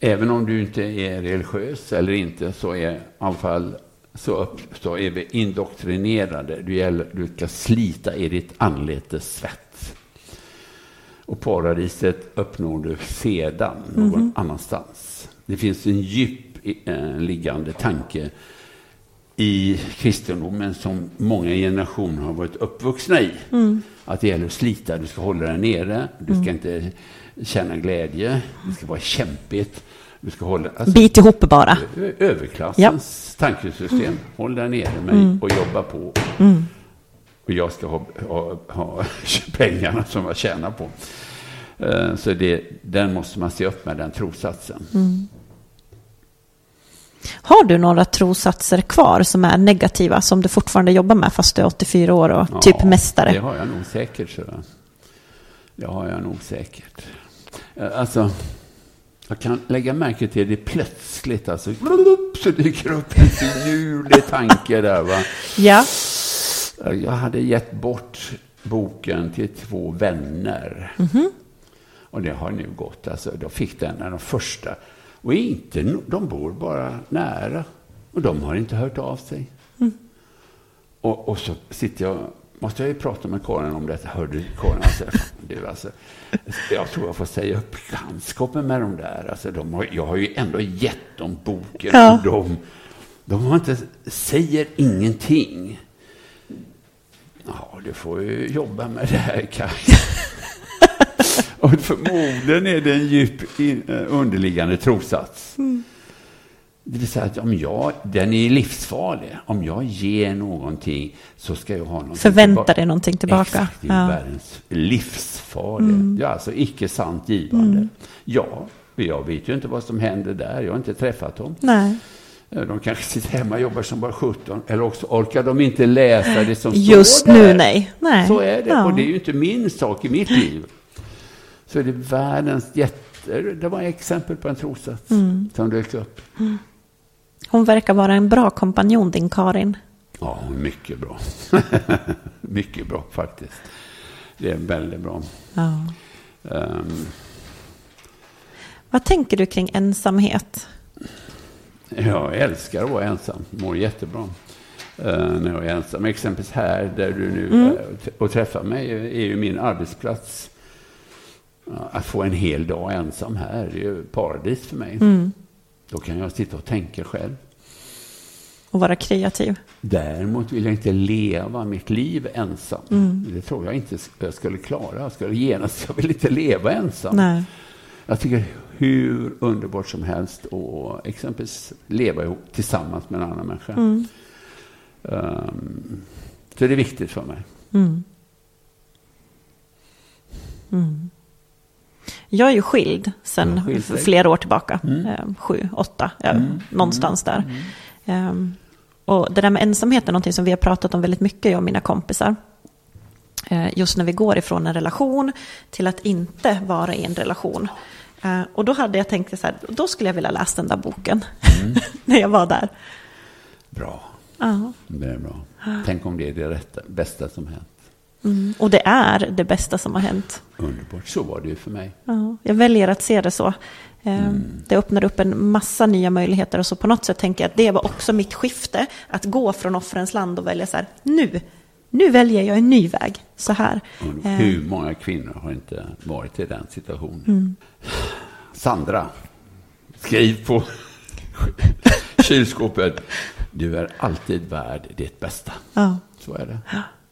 även om du inte är religiös eller inte, så är i alla fall så, upp, så är vi indoktrinerade. Du, gäller, du ska slita i ditt anletes svett. Och paradiset uppnår du sedan någon Mhm. annanstans. Det finns en djup eh, liggande tanke i kristendomen som många generationer har varit uppvuxna i. Mm. Att det gäller att slita, du ska hålla dig nere, du ska inte känna glädje, det ska vara kämpigt. Du ska hålla, alltså, Bit ihop bara. överklassens tankesystem. Håll dig nere mig och jobba på. Och jag ska ha, ha, ha pengarna som jag tjänar på. Eh, Så det, den måste man se upp med, den trossatsen. Har du några trossatser kvar som är negativa som du fortfarande jobbar med fast du är 84 år och typ Ja, mästare? Det har jag nog säkert. Så. Det har jag nog säkert. Eh, Alltså, jag kan lägga märke till det plötsligt. Alltså, så dyker upp en finurlig tanke där. Va? Ja. Jag hade gett bort boken till två vänner. Och det har nu gått. Alltså, de fick den när de första. Och inte, de bor bara nära. Och de har inte hört av sig. Och, och så sitter jag, måste jag ju prata med Karin om detta. Hör du Karin, alltså, du, alltså, jag tror jag får säga upp bekantskapen med de där. Alltså, de har, jag har ju ändå gett dem boken. Ja. Och de, de har inte, säger ingenting. Ja, du får ju jobba med det här, Kaj. Och förmodligen är det en djup in, eh, underliggande trossats. Det vill säga att om jag, den är livsfarlig. Om jag ger någonting så ska jag ha någonting Förvänta tillbaka. dig någonting tillbaka. Exakt, det är Ja. världens livsfarlig. Ja, alltså icke sant givande. Ja, jag vet ju inte vad som händer där. Jag har inte träffat dem. Nej. De kanske sitter hemma och jobbar som bara 17. Eller också orkar de inte läsa det som Just står nu där. nej. nej. Så är det. Ja. Och det är ju inte min sak i mitt liv. Så är det världens jätte... Det var exempel på en trossats Mm. som dök upp. Hon verkar vara en bra kompanjon din Karin. Ja, mycket bra. mycket bra faktiskt. Det är väldigt bra. Ja. Ehm, Vad tänker du kring ensamhet? Jag älskar att vara ensam. Mår jättebra eh, när jag är ensam. Exempelvis här där du nu Mm. eh, och träffar mig är ju min arbetsplats. Att få en hel dag ensam här är ju paradis för mig. Mm. Då kan jag sitta och tänka själv. Och vara kreativ? Däremot vill jag inte leva mitt liv ensam. Mm. Det tror jag inte jag skulle klara. Jag skulle genast, jag vill inte leva ensam. Nej. Jag tycker hur underbart som helst att exempelvis leva ihop tillsammans med en annan människa. Mm. Um, så det är viktigt för mig. Mm. Mm. Jag är ju skild sedan skild flera år tillbaka. Mm. Eh, sju, åtta, ja, Mm. någonstans där. Ehm, och det där med ensamhet är någonting som vi har pratat om väldigt mycket, jag och mina kompisar. Just när vi går ifrån en relation till att inte vara i en relation. Eh, och då hade jag tänkt så här, då skulle jag vilja läsa den där boken. Mm. när jag var där. Bra. Ja. Det är bra. Tänk om det är det rätta, bästa som hänt. Mm. Och det är det bästa som har hänt. Underbart. Så var det ju för mig. Ja, jag väljer att se det så. Eh, Det öppnar upp en massa nya möjligheter och så på något sätt tänker jag att det var också mitt skifte. Att gå från offrens land och välja så här, nu, nu väljer jag en ny väg. Så här. Och Eh, Hur många kvinnor har inte varit i den situationen? Mm. Sandra, skriv på kylskåpet. Du är alltid värd ditt bästa. ja. Så är det.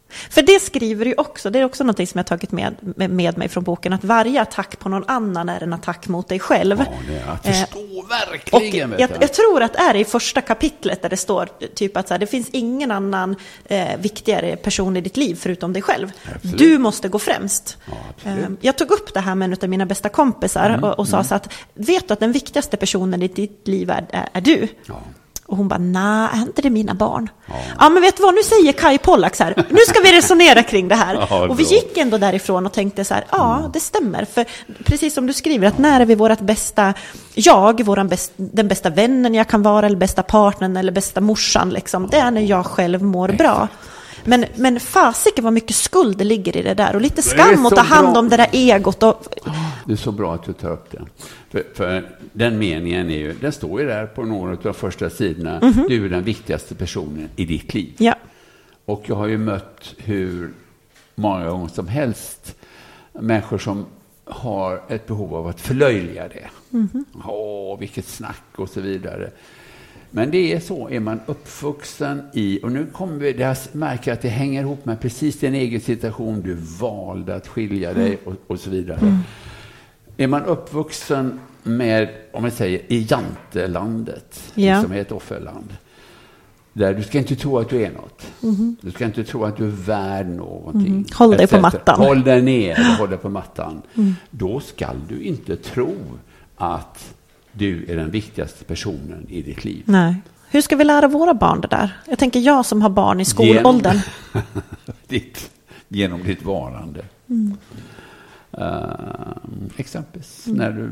För det skriver ju också, det är också något som jag tagit med, med, mig från boken, att varje attack på någon annan är en attack mot dig själv. Ja, det att Eh, verkligen. jag, vet jag tror att det är i första kapitlet där det står typ att så här, det finns ingen annan eh, viktigare person i ditt liv förutom dig själv. Absolut. Du måste gå främst. Ja, absolut. Mm, Eh, jag tog upp det här med en av mina bästa kompisar och, och sa så att vet du att den viktigaste personen i ditt liv är, är, är du? Ja. Och hon bara, nej, är inte det mina barn? Ja. Ja. men vet du vad, nu säger Kai Pollak så här, nu ska vi resonera kring det här. Ja, och vi. Mm. gick ändå därifrån och tänkte så här, ja, det stämmer. För precis som du skriver, att när är vi vårt bästa jag, våran bäst, den bästa vännen jag kan vara, eller bästa partnern, eller bästa morsan, liksom. det är när jag själv mår bra. Men, men fasiken vad mycket skuld det ligger i det där och lite skam att ta hand bra. om det där egot. Och, Det är så bra att du tar upp det. För, för den meningen är ju, den står ju där på några av de första sidorna. Du är den viktigaste personen i ditt liv. ja, Och jag har ju mött hur många gånger som helst människor som har ett behov av att förlöjliga det. Åh, vilket snack och så vidare. Men det är så, är man uppvuxen i, och nu kommer vi, jag märker att det hänger ihop med precis din egen situation, du valde att skilja dig Mm. och, och så vidare. Är man uppvuxen med, om jag säger, i jantelandet, Ja. som är ett offerland, där du ska inte tro att du är något. Du ska inte tro att du är värd någonting. Mm. Håll dig på mattan. Håll dig ner, håll dig på mattan. Då ska du inte tro att du är den viktigaste personen i ditt liv. Nej. Hur ska vi lära våra barn det där? Jag tänker jag som har barn i skolåldern. ditt, genom ditt varande. Mm. Uh, exempelvis när du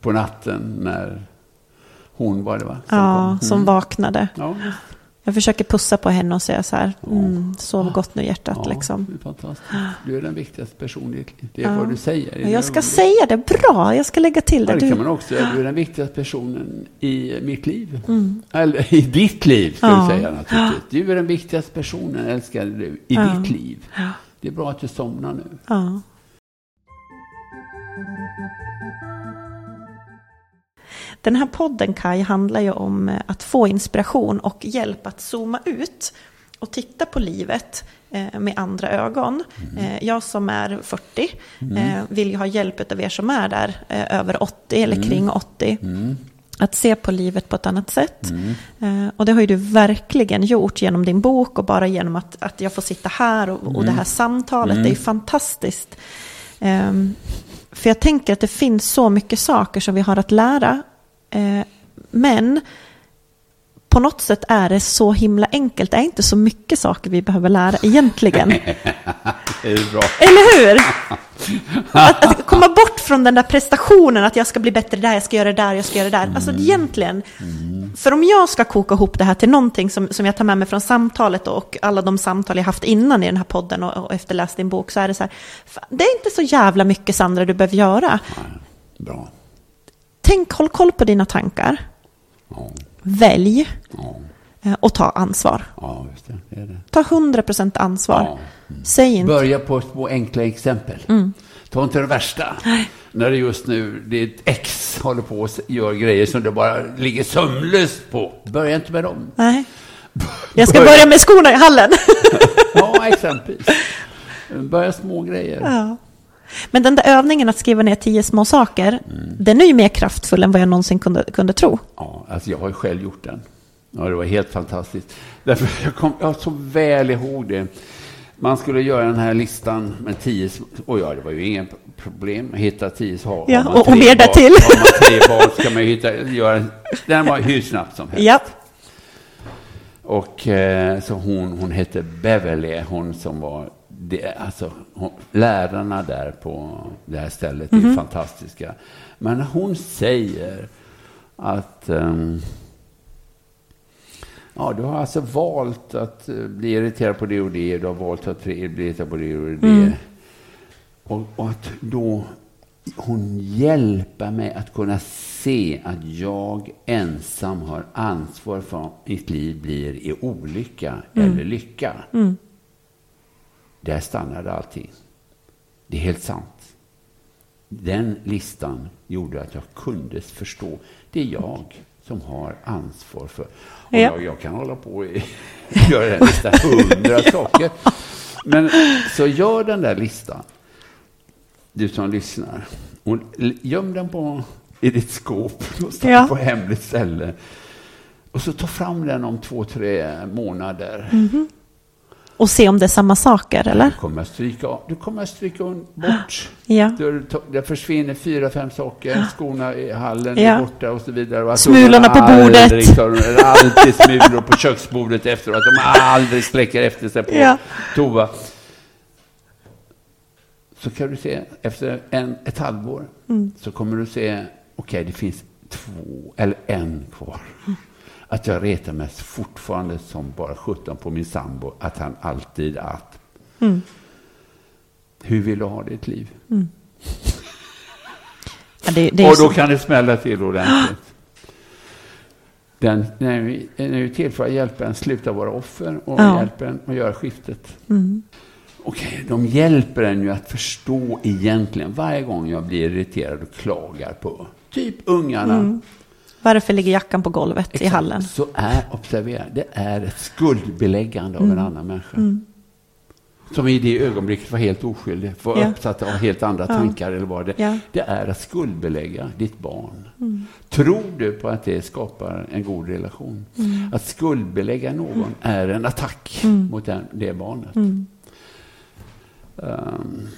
på natten när hon var det va? Som Ja, kom. som Mm. vaknade. Ja, Jag försöker pussa på henne och säga så här, mm, sov gott nu hjärtat ja, liksom. det är fantastiskt. Du är den viktigaste personen i ditt liv. Det är Ja. vad du säger. Jag ska säga det bra, jag ska lägga till Ja, det. det kan Du, man också. Du är den viktigaste personen i mitt liv. Eller i ditt liv, ska Mm. Ja. du säga naturligtvis. Du är den viktigaste personen, älskade du, i ditt liv. Det är bra att du somnar nu. Den här podden Kai handlar ju om eh, att få inspiration och hjälp att zooma ut och titta på livet eh, med andra ögon. Eh, Jag som är 40 eh, vill ju ha hjälp av er som är där över 80 eller kring 80. Att se på livet på ett annat sätt. Eh, Och det har ju du verkligen gjort genom din bok och bara genom att, att jag får sitta här och, och det här samtalet. Det är ju fantastiskt. Ehm, för jag tänker att det finns så mycket saker som vi har att lära. Eh, men på något sätt är det så himla enkelt. Det är inte så mycket saker vi behöver lära egentligen. Det är bra. Eller hur? Att, att komma bort från den där prestationen, att jag ska bli bättre där, jag ska göra det där, jag ska göra det där. Alltså egentligen, för om jag ska koka ihop det här till någonting som, som jag tar med mig från samtalet och alla de samtal jag haft innan i den här podden och, och efter läst din bok, så är det så här, det är inte så jävla mycket Sandra du behöver göra. Bra. Tänk, håll koll på dina tankar, Ja, välj ja, eh, och ta ansvar. ja det. det, det. Ta 100% ansvar. Ja. Säg inte, Börja på små enkla exempel. Ta inte det värsta. När det just nu, ditt ex håller på och gör grejer som du bara ligger sömnlöst på. Börja inte med dem. nej. Jag ska börja med skorna i hallen. Ja, exempelvis. Börja små grejer. Ja. Men den där övningen att skriva ner tio små saker, den är ju mer kraftfull än vad jag någonsin kunde, kunde tro. Ja, alltså jag har ju själv gjort den. Ja, det var helt fantastiskt. Därför jag kom jag så väl ihåg det. Man skulle göra den här listan med tio, sm- och ja, det var ju inga problem att hitta tio så har, Ja, man och- och mer därtill. Har man tre barn ska man hitta, göra, den var hur snabbt som helst. Ja. Och eh, så hon, hon hette Beverly, hon som var, det, alltså hon, lärarna där på det här stället är fantastiska. Men hon säger att ehm, Ja, du har alltså valt att eh, bli irriterad på det och det. Du har valt att bli irriterad på det och det. Och, och att då hon hjälper mig att kunna se att jag ensam har ansvar för att mitt liv blir i olycka eller lycka. Där stannade allting. Det är helt sant. Den listan gjorde att jag kunde förstå. Det är jag som har ansvar för. Och Ja. jag, jag kan hålla på och göra den listan hundra saker. Men så gör den där listan, du som lyssnar. Och göm den på, i ditt skåp någonstans Ja. på hemligt ställe. Och så ta fram den om två, tre månader. Och se om det är samma saker, eller? Du kommer att stryka, du kommer att stryka bort. Ja. Du- Det försvinner fyra, fem saker. Skorna i hallen Ja. är borta och så vidare. Och Smulorna på bordet. aldrig Det är alltid smulor på köksbordet efteråt. De aldrig släcker efter sig på Ja. toa. Så kan du se, efter en, ett halvår, Mm. så kommer du se, okej, det finns två, eller en kvar. Att jag retar mig fortfarande som bara 17 på min sambo, att han alltid att. Mm. Hur vill du ha ditt liv? Ja, det, det och då så. kan det smälla till ordentligt. Den, den är ju- den är ju till för att hjälpa en sluta vara offer och Ja. hjälpa en att göra skiftet. Mm. Okej, de hjälper en ju att förstå egentligen varje gång jag blir irriterad och klagar på typ ungarna. Varför ligger jackan på golvet Exakt. i hallen? Så är, observera, det är ett skuldbeläggande av Mm. en annan människa. Som i det ögonblicket var helt oskyldig, var Ja. uppsatt av helt andra tankar eller vad det Ja. Det är att skuldbelägga ditt barn. Mm. Tror du på att det skapar en god relation? Mm. Att skuldbelägga någon är en attack mot den, det barnet. Mm. Um,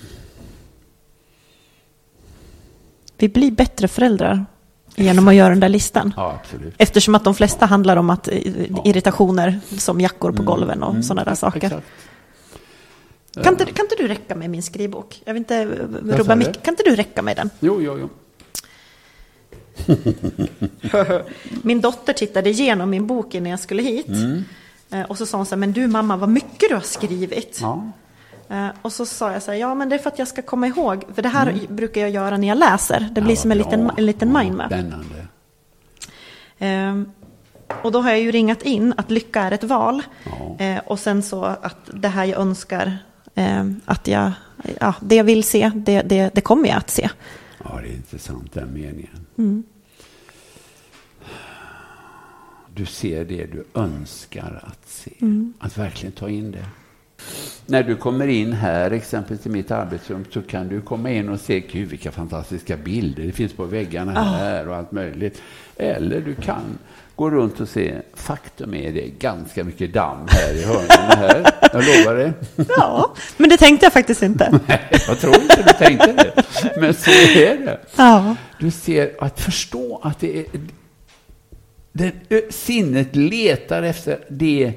Vi blir bättre föräldrar genom att göra den där listan. ja, absolut. Eftersom att de flesta handlar om att eh, irritationer som jackor på golven och Mm, sådana där saker. Exakt. Kan inte, kan inte du räcka med min skrivbok? Jag vill inte eh, rubba du? mycket. Kan inte du räcka med den? Jo, jo, jo. Min dotter tittade igenom min bok innan jag skulle hit. Eh, Och så sa hon så här, men du mamma, vad mycket du har skrivit. Ja. Eh, Och så sa jag så här, ja men det är för att jag ska komma ihåg. För det här brukar jag göra när jag läser. Det blir som en liten, en liten mindmap. Spännande. Ehm, och då har jag ju ringat in att lycka är ett val. Ja. Eh, och sen så att det här jag önskar, ehm, att jag, ja, det jag vill se, det, det, det kommer jag att se. Ja, det är intressant den meningen. Mm. Du ser det du önskar att se. Mm. Att verkligen ta in det. När du kommer in här, exempelvis i mitt arbetsrum, så kan du komma in och se, gud vilka fantastiska bilder det finns på väggarna Ah. här och allt möjligt. Eller du kan gå runt och se, faktum är det är ganska mycket damm här i hörnen här. Jag lovar det. Ja, men det tänkte jag faktiskt inte. Jag tror inte du tänkte det. Men så är det. Ja, Du ser att förstå att det är det, sinnet letar efter det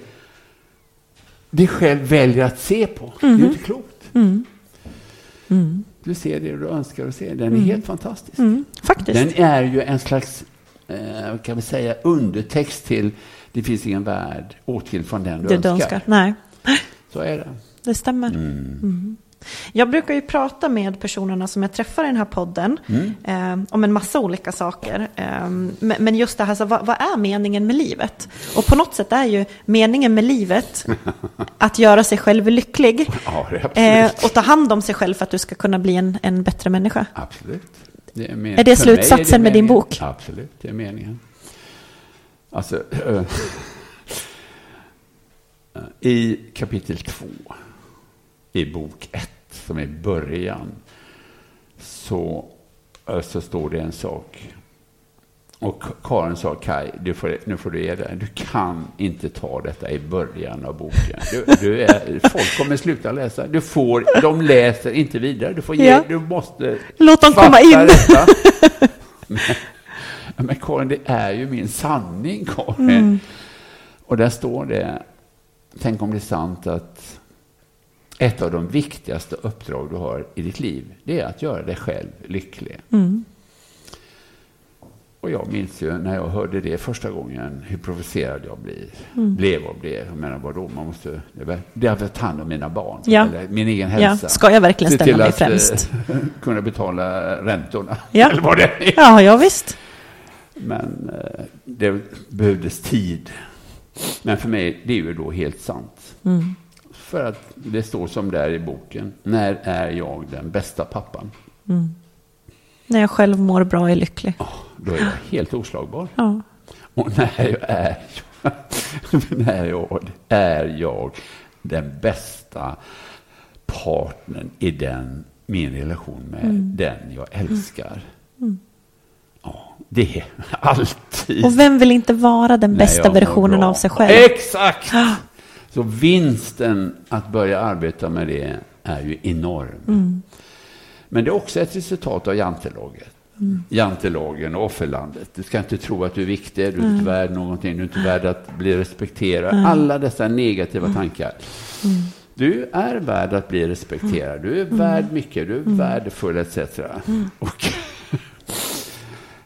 det själv väljer att se på. Det är ju inte klokt. Du ser det du önskar att se. Den är helt fantastisk. mm, faktiskt. Den är ju en slags, eh, kan vi säga, undertext till det finns ingen värld åtskild från den du det önskar. du önskar. Nej, Så är det. det stämmer. Mm. Jag brukar ju prata med personerna som jag träffar i den här podden eh, om en massa olika saker. Eh, men, just det här, så, vad, vad är meningen med livet? Och på något sätt är ju meningen med livet att göra sig själv lycklig Ja, det är eh, och ta hand om sig själv för att du ska kunna bli en, en bättre människa. Absolut. Det är, men- Är det för mig slutsatsen med din bok? Absolut, det är meningen. Alltså, eh, i kapitel två i bok ett, som är början, så, eh, så står det en sak. Och Karin sa, Kai, du får, nu får du ge dig. Du kan inte ta detta i början av boken. Du, du är, folk kommer sluta läsa. Du får, de läser inte vidare. Du, får ge, Ja. du måste Låt dem komma in. Detta. Men, men Karin, det är ju min sanning, Karin. Mm. Och där står det, tänk om det är sant att ett av de viktigaste uppdrag du har i ditt liv, det är att göra dig själv lycklig. Mm. Och jag minns ju när jag hörde det första gången hur provocerad jag blir, Mm. blev och blev. Jag menar vadå, man måste, det har jag ta hand om mina barn, Ja. eller min egen Ja, hälsa. ska jag verkligen ställa mig att, främst? eh, kunna betala räntorna, Ja. eller vad det är. Ja, ja visst. Men eh, det behövdes tid. Men för mig, det är ju då helt sant. Mm. För att det står som där i boken, när är jag den bästa pappan? När jag själv mår bra och är lycklig. Då är jag helt oslagbar. Ja. Och när jag är, när jag är jag den bästa partnern i den, min relation med Mm. den jag älskar. Ja, det är alltid. Och vem vill inte vara den bästa versionen av sig själv? Exakt! Så vinsten att börja arbeta med det är ju enorm. Mm. Men det är också ett resultat av jantelagen. Mm. Jantelagen och offerlandet. Du ska inte tro att du är viktig, du är inte värd någonting, du är inte värd att bli respekterad. Alla dessa negativa Mm. tankar. Du är värd att bli respekterad, du är Mm. värd mycket, du är värdefull etc. Och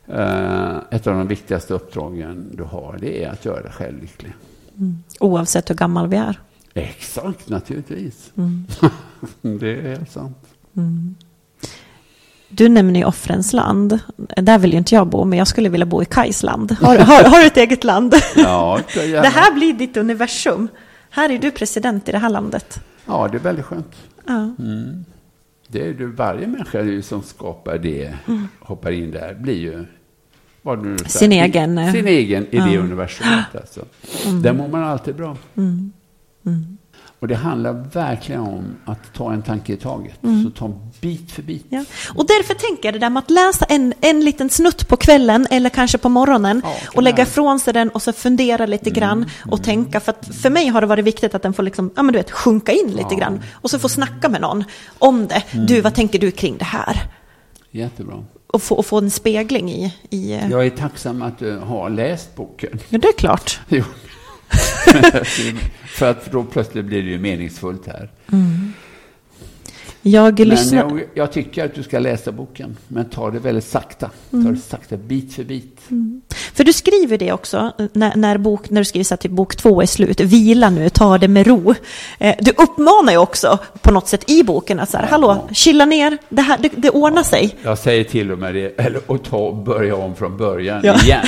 eh, ett av de viktigaste uppdragen du har, det är att göra dig själv lycklig. Oavsett hur gammal vi är. Exakt, naturligtvis. Mm. det är sant. Du nämner ju offrens land. Där vill ju inte jag bo, men jag skulle vilja bo i Kajs land. Har, har, har du ett eget land? Ja, det, Det här blir ditt universum. Här är du president i det här landet. ja, det är väldigt skönt. Ja. Det är ju varje människa som skapar det, Mm. hoppar in där, blir ju vad nu säger. Sin egen, eh, Sin egen ja. idéuniversumet. Alltså. Där mår man alltid bra. Mm. Och det handlar verkligen om att ta en tanke i taget. Mm. Så ta bit för bit. Ja. Och därför tänker jag det där med att läsa en, en liten snutt på kvällen eller kanske på morgonen Ja, och lägga ifrån sig den och så fundera lite grann och tänka. För att för mig har det varit viktigt att den får liksom, ja, men du vet, sjunka in lite Ja. grann och så få snacka med någon om det. Du, vad tänker du kring det här? Jättebra. Och få, och få en spegling i... i eh, Jag är tacksam att du har läst boken. ja, det är klart. För att då plötsligt blir det ju meningsfullt här. Jag lyssnar... jag, jag tycker att du ska läsa boken, men ta det väldigt sakta. Ta Mm. det sakta, bit för bit. För du skriver det också, när, när, bok, när du skriver att typ bok två är slut, vila nu, ta det med ro. Eh, du uppmanar ju också på något sätt i boken att så här, hallå, chilla ner, det, här, det, det ordnar sig. Jag säger till och med det, eller att ta och börja om från början Ja. igen.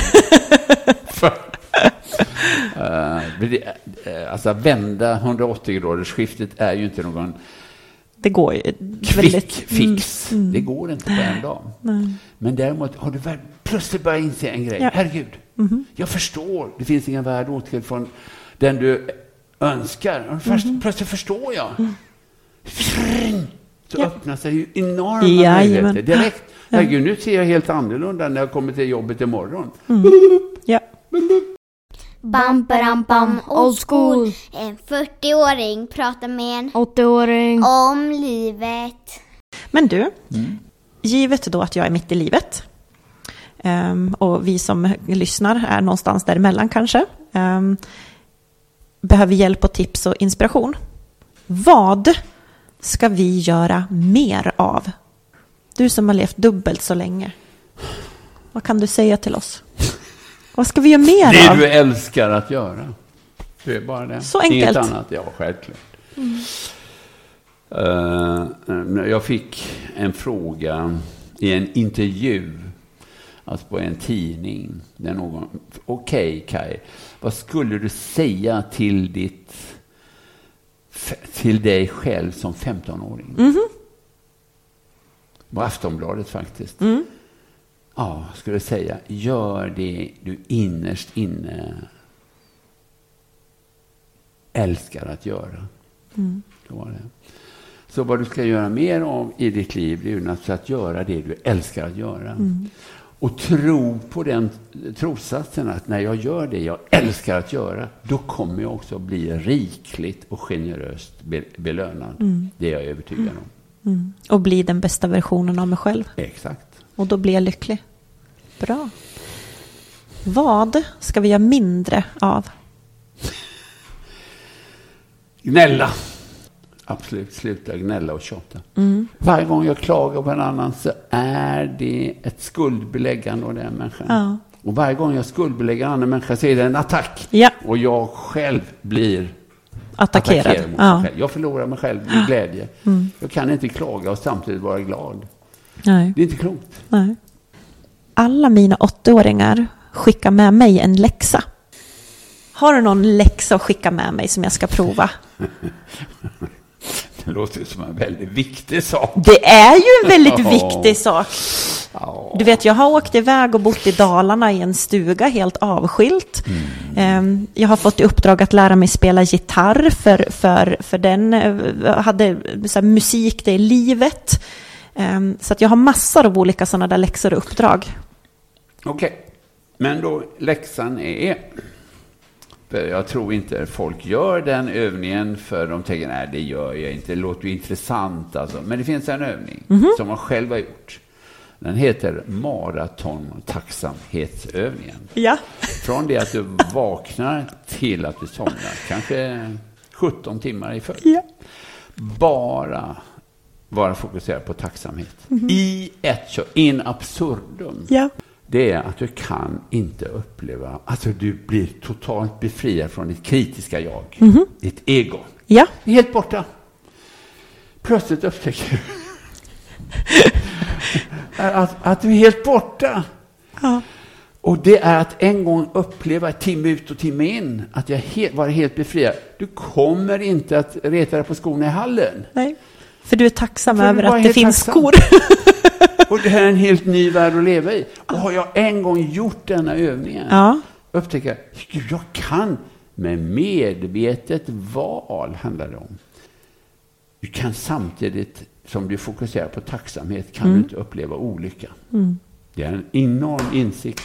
För, eh, eh, alltså vända 180 graders skiftet är ju inte någon Det går ju quick väldigt... fix. Det går inte på en dag. Nej. Men däremot har du väl plötsligt börjat inse en grej. Ja. Herregud, jag förstår. Det finns ingen värld åtskild från den du önskar. Först, Plötsligt förstår jag. Fring! Så Ja. öppnar sig ju enorma möjligheter direkt. Herregud, nu ser jag helt annorlunda när jag kommer till jobbet imorgon. Ja. Bam, bam, bam, old school. En 40-åring pratar med en 80-åring. om livet. Men du, givet då att jag är mitt i livet ehm, och vi som lyssnar är någonstans däremellan kanske, ehm, behöver hjälp och tips och inspiration. Vad ska vi göra mer av? Du som har levt dubbelt så länge. Vad kan du säga till oss? Vad ska vi göra mer Det av? du älskar att göra. Det är bara det. Så enkelt. Inget annat. Ja, självklart. Eh, jag fick en fråga i en intervju, alltså på en tidning. Där någon, okej Kai, vad skulle du säga till ditt till dig själv som 15-åring? På Aftonbladet faktiskt. Ja, skulle jag säga, gör det du innerst inne älskar att göra. Det var det. Så vad du ska göra mer av i ditt liv, det är ju naturligtvis att göra det du älskar att göra. Och tro på den trossatsen att när jag gör det jag älskar att göra, då kommer jag också bli rikligt och generöst be- belönad. Det är jag övertygad om. Och bli den bästa versionen av mig själv. Exakt. Och då blir jag lycklig. Bra. Vad ska vi göra mindre av? Gnälla. Absolut, sluta gnälla och tjata. Varje gång jag klagar på en annan så är det ett skuldbeläggande av den människan. Ja. Och varje gång jag skuldbelägger en annan människa så är det en attack. Ja. Och jag själv blir Attackerad. attackerad mot Ja. mig själv. Jag förlorar mig själv i glädje. Jag kan inte klaga och samtidigt vara glad. Nej. Det är inte klokt. Nej. Alla mina åttaåringar skickar med mig en läxa. Har du någon läxa att skicka med mig som jag ska prova? Det låter som en väldigt viktig sak. Det är ju en väldigt viktig sak. Du vet, jag har åkt iväg och bott i Dalarna i en stuga helt avskilt. Ehm, Jag har fått i uppdrag att lära mig spela gitarr för, för, för den eh, hade så här, musik, det är livet. Ehm, Så att jag har massor av olika sådana där läxor och uppdrag. Okej, men då läxan är... För jag tror inte folk gör den övningen för de tänker nej det gör jag inte, det låter ju intressant alltså. Men det finns en övning som man själv har gjort. Den heter maratontacksamhetsövningen. Ja. Från det att du vaknar till att du somnar, kanske 17 timmar i följd. Ja. Bara vara fokuserad på tacksamhet. I ett in absurdum Ja. Det är att du kan inte uppleva, alltså du blir totalt befriad från ditt kritiska jag, ditt ego. Ja. Det är helt borta. Plötsligt upptäcker du att, att du är helt borta. Ja. Och det är att en gång uppleva timme ut och timme in, att jag he- var helt befriad. Du kommer inte att reta dig på skorna i hallen. Nej. För du är tacksam För över att det finns tacksam. skor. Och, det här är en helt ny värld att leva i. Och har jag en gång gjort denna övningen, Ja. upptäcker jag, jag kan med medvetet val, handlar det om. Du kan samtidigt som du fokuserar på tacksamhet, kan du inte uppleva olycka. Det är en enorm insikt.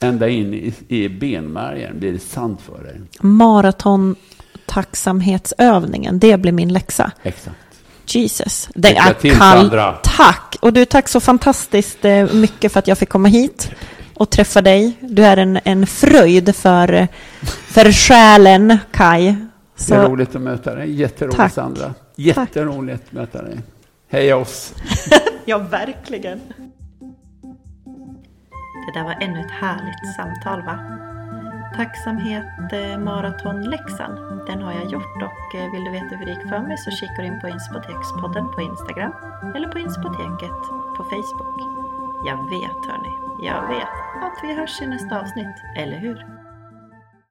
Ända in i, i benmärgen blir det sant för dig. Maraton tacksamhetsövningen, det blir min läxa. Exakt. Jesus. Det Lycka är till, kall. Tack. Och du, tack så fantastiskt eh, mycket för att jag fick komma hit och träffa dig. Du är en, en fröjd för, för själen, Kai. Det är Så, roligt att möta dig. Jätteroligt, Tack. Sandra. Jätteroligt att möta dig. Heja oss! ja, verkligen. Det där var ännu ett härligt samtal va? Tacksamhet eh, maratonläxan, den har jag gjort och eh, vill du veta hur det gick för mig så kikar du in på Inspotekspodden på Instagram eller på Inspoteket på Facebook. Jag vet hörni, jag vet att vi hörs i nästa avsnitt, eller hur?